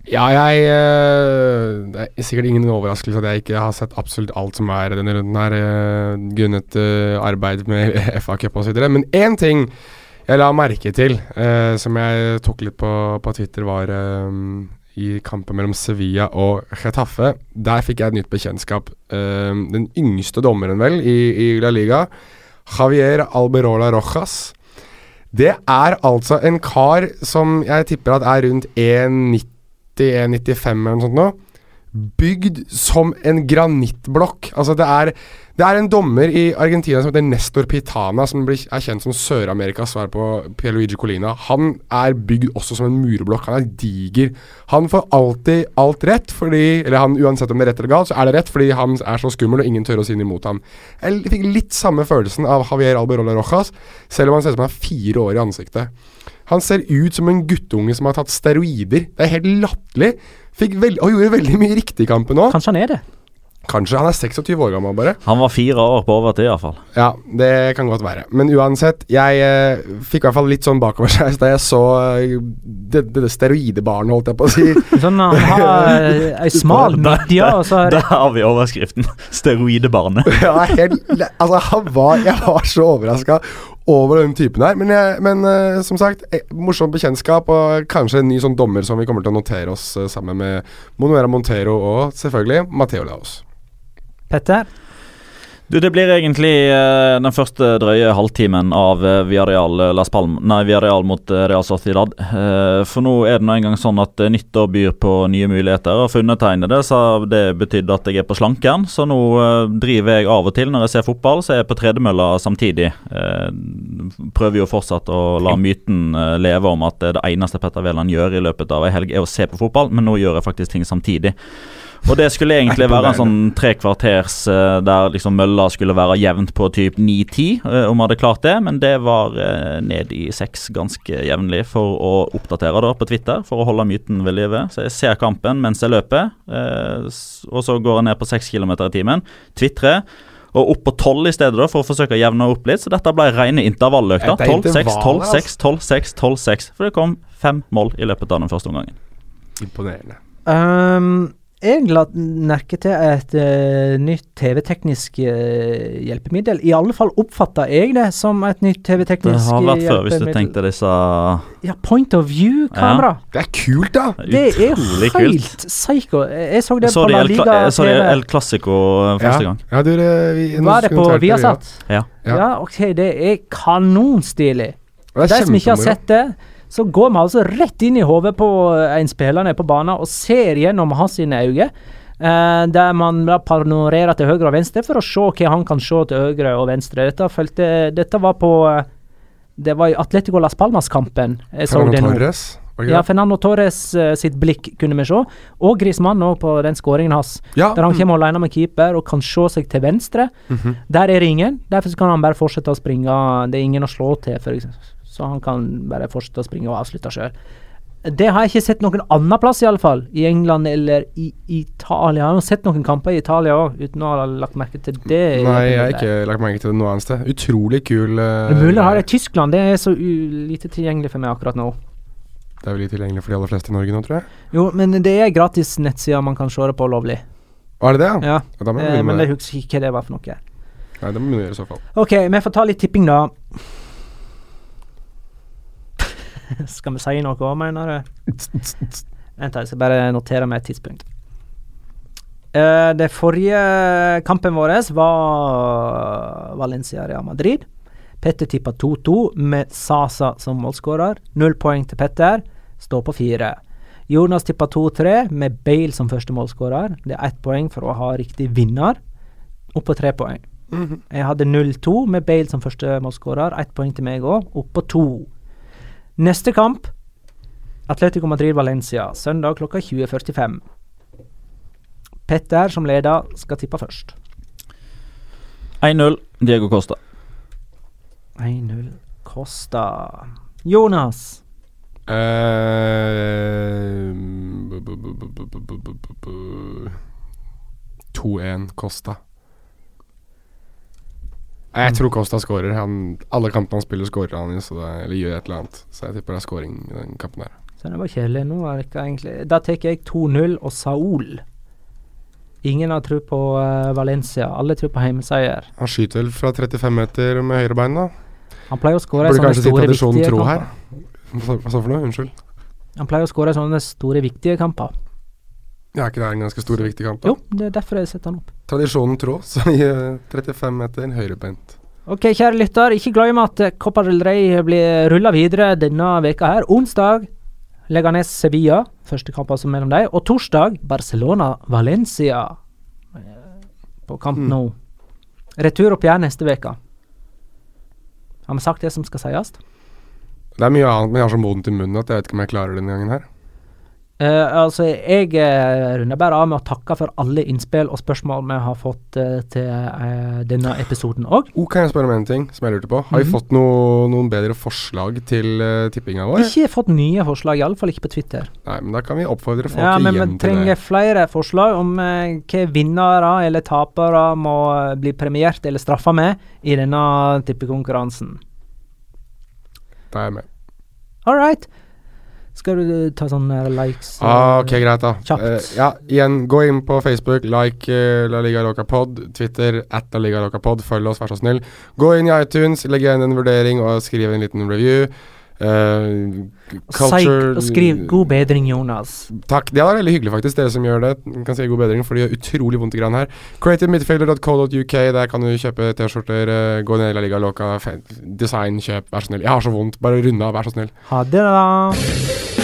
Ja, jeg eh, Det er sikkert ingen overraskelse at jeg ikke har sett absolutt alt som er denne runden her, eh, grunnet eh, arbeid med FA Cup osv. Men én ting jeg la merke til, som jeg tok litt på, på Twitter, var i kampen mellom Sevilla og Getafe. Der fikk jeg et nytt bekjentskap. Den yngste dommeren, vel, i La Liga, Javier Alberola Rojas. Det er altså en kar som jeg tipper at er rundt 1,90 1,95 eller noe sånt nå. Bygd som en granittblokk. Altså, det er, det er en dommer i Argentina som heter Nestor Pitana, som er kjent som Sør-Amerikas svar på Pierluigi Colina. Han er bygd også som en murblokk. Han er diger. Han får alltid alt rett, fordi Eller han, uansett om det er rett eller galt, så er det rett fordi han er så skummel, og ingen tør å si noe imot ham. Jeg fikk litt samme følelsen av Javier Alberola Rojas, selv om han ser ut som han har fire år i ansiktet. Han ser ut som en guttunge som har tatt steroider. Det er helt latterlig. Og gjorde veldig mye riktig i kampen òg. Kanskje han er det. Kanskje. Han er 26 år gammel, bare. Han var fire år på overtid, iallfall. Ja, det kan godt være. Men uansett, jeg eh, fikk i hvert fall litt sånn bakoversveis da jeg så eh, det, det, det steroidebarnet, holdt jeg på å si. Sånn Han har ei smal midje, og så er Der har vi overskriften. Steroidebarnet. ja, helt, altså, han var Jeg var så overraska over den typen her. Men, jeg, men uh, som sagt, eh, morsomt bekjentskap og kanskje en ny sånn dommer som vi kommer til å notere oss uh, sammen med Monuera Montero og selvfølgelig Mateo Laos. Petter. Du, Det blir egentlig eh, den første drøye halvtimen av uh, Villarreal, eh, Las Palm, nei, Villarreal mot eh, Real Sociedad. Eh, for nå er det nå engang sånn at nyttår byr på nye muligheter. Og for undertegnede så har det betydd at jeg er på slankeren, så nå eh, driver jeg av og til når jeg ser fotball, så er jeg på tredemølla samtidig. Eh, prøver jo fortsatt å la myten eh, leve om at det, det eneste Petter Wæland gjør i løpet av ei helg, er å se på fotball, men nå gjør jeg faktisk ting samtidig. Og det skulle egentlig være en sånn tre kvarters eh, der liksom mølla skulle være jevnt på typ 9-10, eh, om vi hadde klart det, men det var uh, ned i seks ganske jevnlig for å oppdatere da på Twitter, for å holde myten ved live. Så jeg ser kampen mens jeg løper, eh, og så går jeg ned på seks km i timen, tvitrer. og opp på 12 i stedet da, for å forsøke å jevne opp litt. Så dette ble rene intervalløkter. Det er 12-6, intervaller, 12-6, 12-6, 12-6. For det kom fem mål i løpet av den første omgangen. Imponerende. Um, jeg la merke til et uh, nytt TV-teknisk uh, hjelpemiddel. I alle fall oppfatta jeg det som et nytt TV-teknisk hjelpemiddel. Det har vært før, hvis du tenkte disse Ja, point of view-kamera. Det er kult, da! Det er Utrolig kult. helt psycho. Jeg så det Så på de La Liga Jeg så det El Clasico eh, første gang. Ja, du, eh, vi, Var det på Viasat? Ja. Ja. Ja, OK, det er kanonstilig. Det De er som ikke har sett det, så går vi altså rett inn i hodet på eh, en spiller nede på banen og ser gjennom hans øyne. Uh, der man da panorerer til høyre og venstre for å se hva han kan se til høyre og venstre. Dette, følte, dette var på eh, Det var i Atletico Las Palmas-kampen. Fernando. Torres, Okay. Ja. Fernando Torres uh, sitt blikk kunne vi se. Og Grismann òg på den skåringen hans. Ja, Der han mm. kommer alene med keeper og kan se seg til venstre. Mhm. Der er det ingen. Derfor kan han bare fortsette å springe. Det er ingen å slå til, eksempel. Så han kan bare fortsette å springe og avslutte sjøl. Det har jeg ikke sett noen annen plass, iallfall. I England eller i Italia. Jeg har sett noen kamper i Italia òg, uten å ha lagt merke til det. Nei, jeg har ikke lagt merke til det noe annet sted. Utrolig kul uh, Det mulig har det i Tyskland. Det er så lite tilgjengelig for meg akkurat nå. Det er vel litt tilgjengelig for de aller fleste i Norge nå, tror jeg. Jo, men det er gratis nettsider man kan se det på lovlig. Er det det, ja? Ja, eh, men jeg det. husker ikke hva det var for noe. Nei, det må vi gjøre i så fall. OK, vi får ta litt tipping, da. skal vi si noe òg, mener du? Vent, jeg skal bare notere meg et tidspunkt. Uh, det forrige kampen vår var Valencia-Real Madrid. Petter tippa 2-2 med Sasa som målskårer. Null poeng til Petter. Står på fire. Jonas tippa 2-3 med Bale som første målskårer. Det er ett poeng for å ha riktig vinner. Opp på tre poeng. Jeg hadde 0-2 med Bale som første målskårer. Ett poeng til meg òg. Opp på to. Neste kamp Atletico Madrid-Valencia, søndag klokka 20.45. Petter, som leder, skal tippe først. 1-0 Diego Costa. 1-0 Costa. Jonas? Uh, 2-1 Costa. Jeg tror Costa skårer. Alle kampene han spiller, skårer han i, så det, eller gjør et eller annet. Så jeg tipper det er scoring i den kampen der. Så det var kjedelig. Nå er det ikke egentlig Da tar jeg 2-0 og Saul. Ingen har tro på uh, Valencia. Alle tror på heimeseier. Han skyter vel fra 35 meter med høyrebein, da. Han pleier å skåre i Burde sånne kanskje si store, tradisjonen viktige tro kamper. her. Hva hva sa du for noe? Unnskyld. Han pleier å skåre i sånne store, viktige kamper. Ja, er ikke det en ganske stor og viktig kamp? da? Jo, det er derfor jeg setter han opp. Tradisjonen tro, så i eh, 35 meter høyrebeint. Ok, kjære lytter, ikke glem at eh, Copa del Rey blir rulla videre denne veka her. Onsdag Leganes Sevilla, første kamp altså mellom dem. Og torsdag Barcelona Valencia eh, på kamp Mm. opp igjen neste veke. Har vi sagt det som skal sies? Det er mye annet, men jeg har så moden i munnen at jeg vet ikke om jeg klarer det denne gangen her. Eh, altså, jeg uh, runder bare av med å takke for alle innspill og spørsmål vi har fått uh, til denne episoden òg. Oh, kan jeg spørre om en ting som jeg lurte på? Har vi Mhm. fått noe, noen bedre forslag til uh, tippinga vår? Ikke fått nye forslag, iallfall ikke på Twitter. Nei, men da kan vi oppfordre folk Ja, men vi trenger flere forslag om hva vinnere eller tapere må bli premiert eller straffa med i denne tippekonkurransen. Da er jeg med. All right. Skal du eh, ta sånne likes? eh, Ah, ok, greit, da. Kjapt. Uh, ja, igjen, gå inn på Facebook, like uh, La Liga Loca Pod, Twitter at La Liga Loca Pod, følg oss, vær så snill. Gå inn i iTunes, legg igjen en vurdering og skriv en liten review. Uh, skriv 'god bedring', Jonas. Takk. Det er veldig hyggelig, faktisk, dere som gjør det. Kan si god bedring, for det gjør utrolig vondt i grann her. Creativemidfielder.co.uk, der kan du kjøpe T-skjorter. eh, gå ned i La Liga Loca, design, kjøp, vær så snill. Jeg har så vondt, bare runde av, vær så snill. Ha det, da.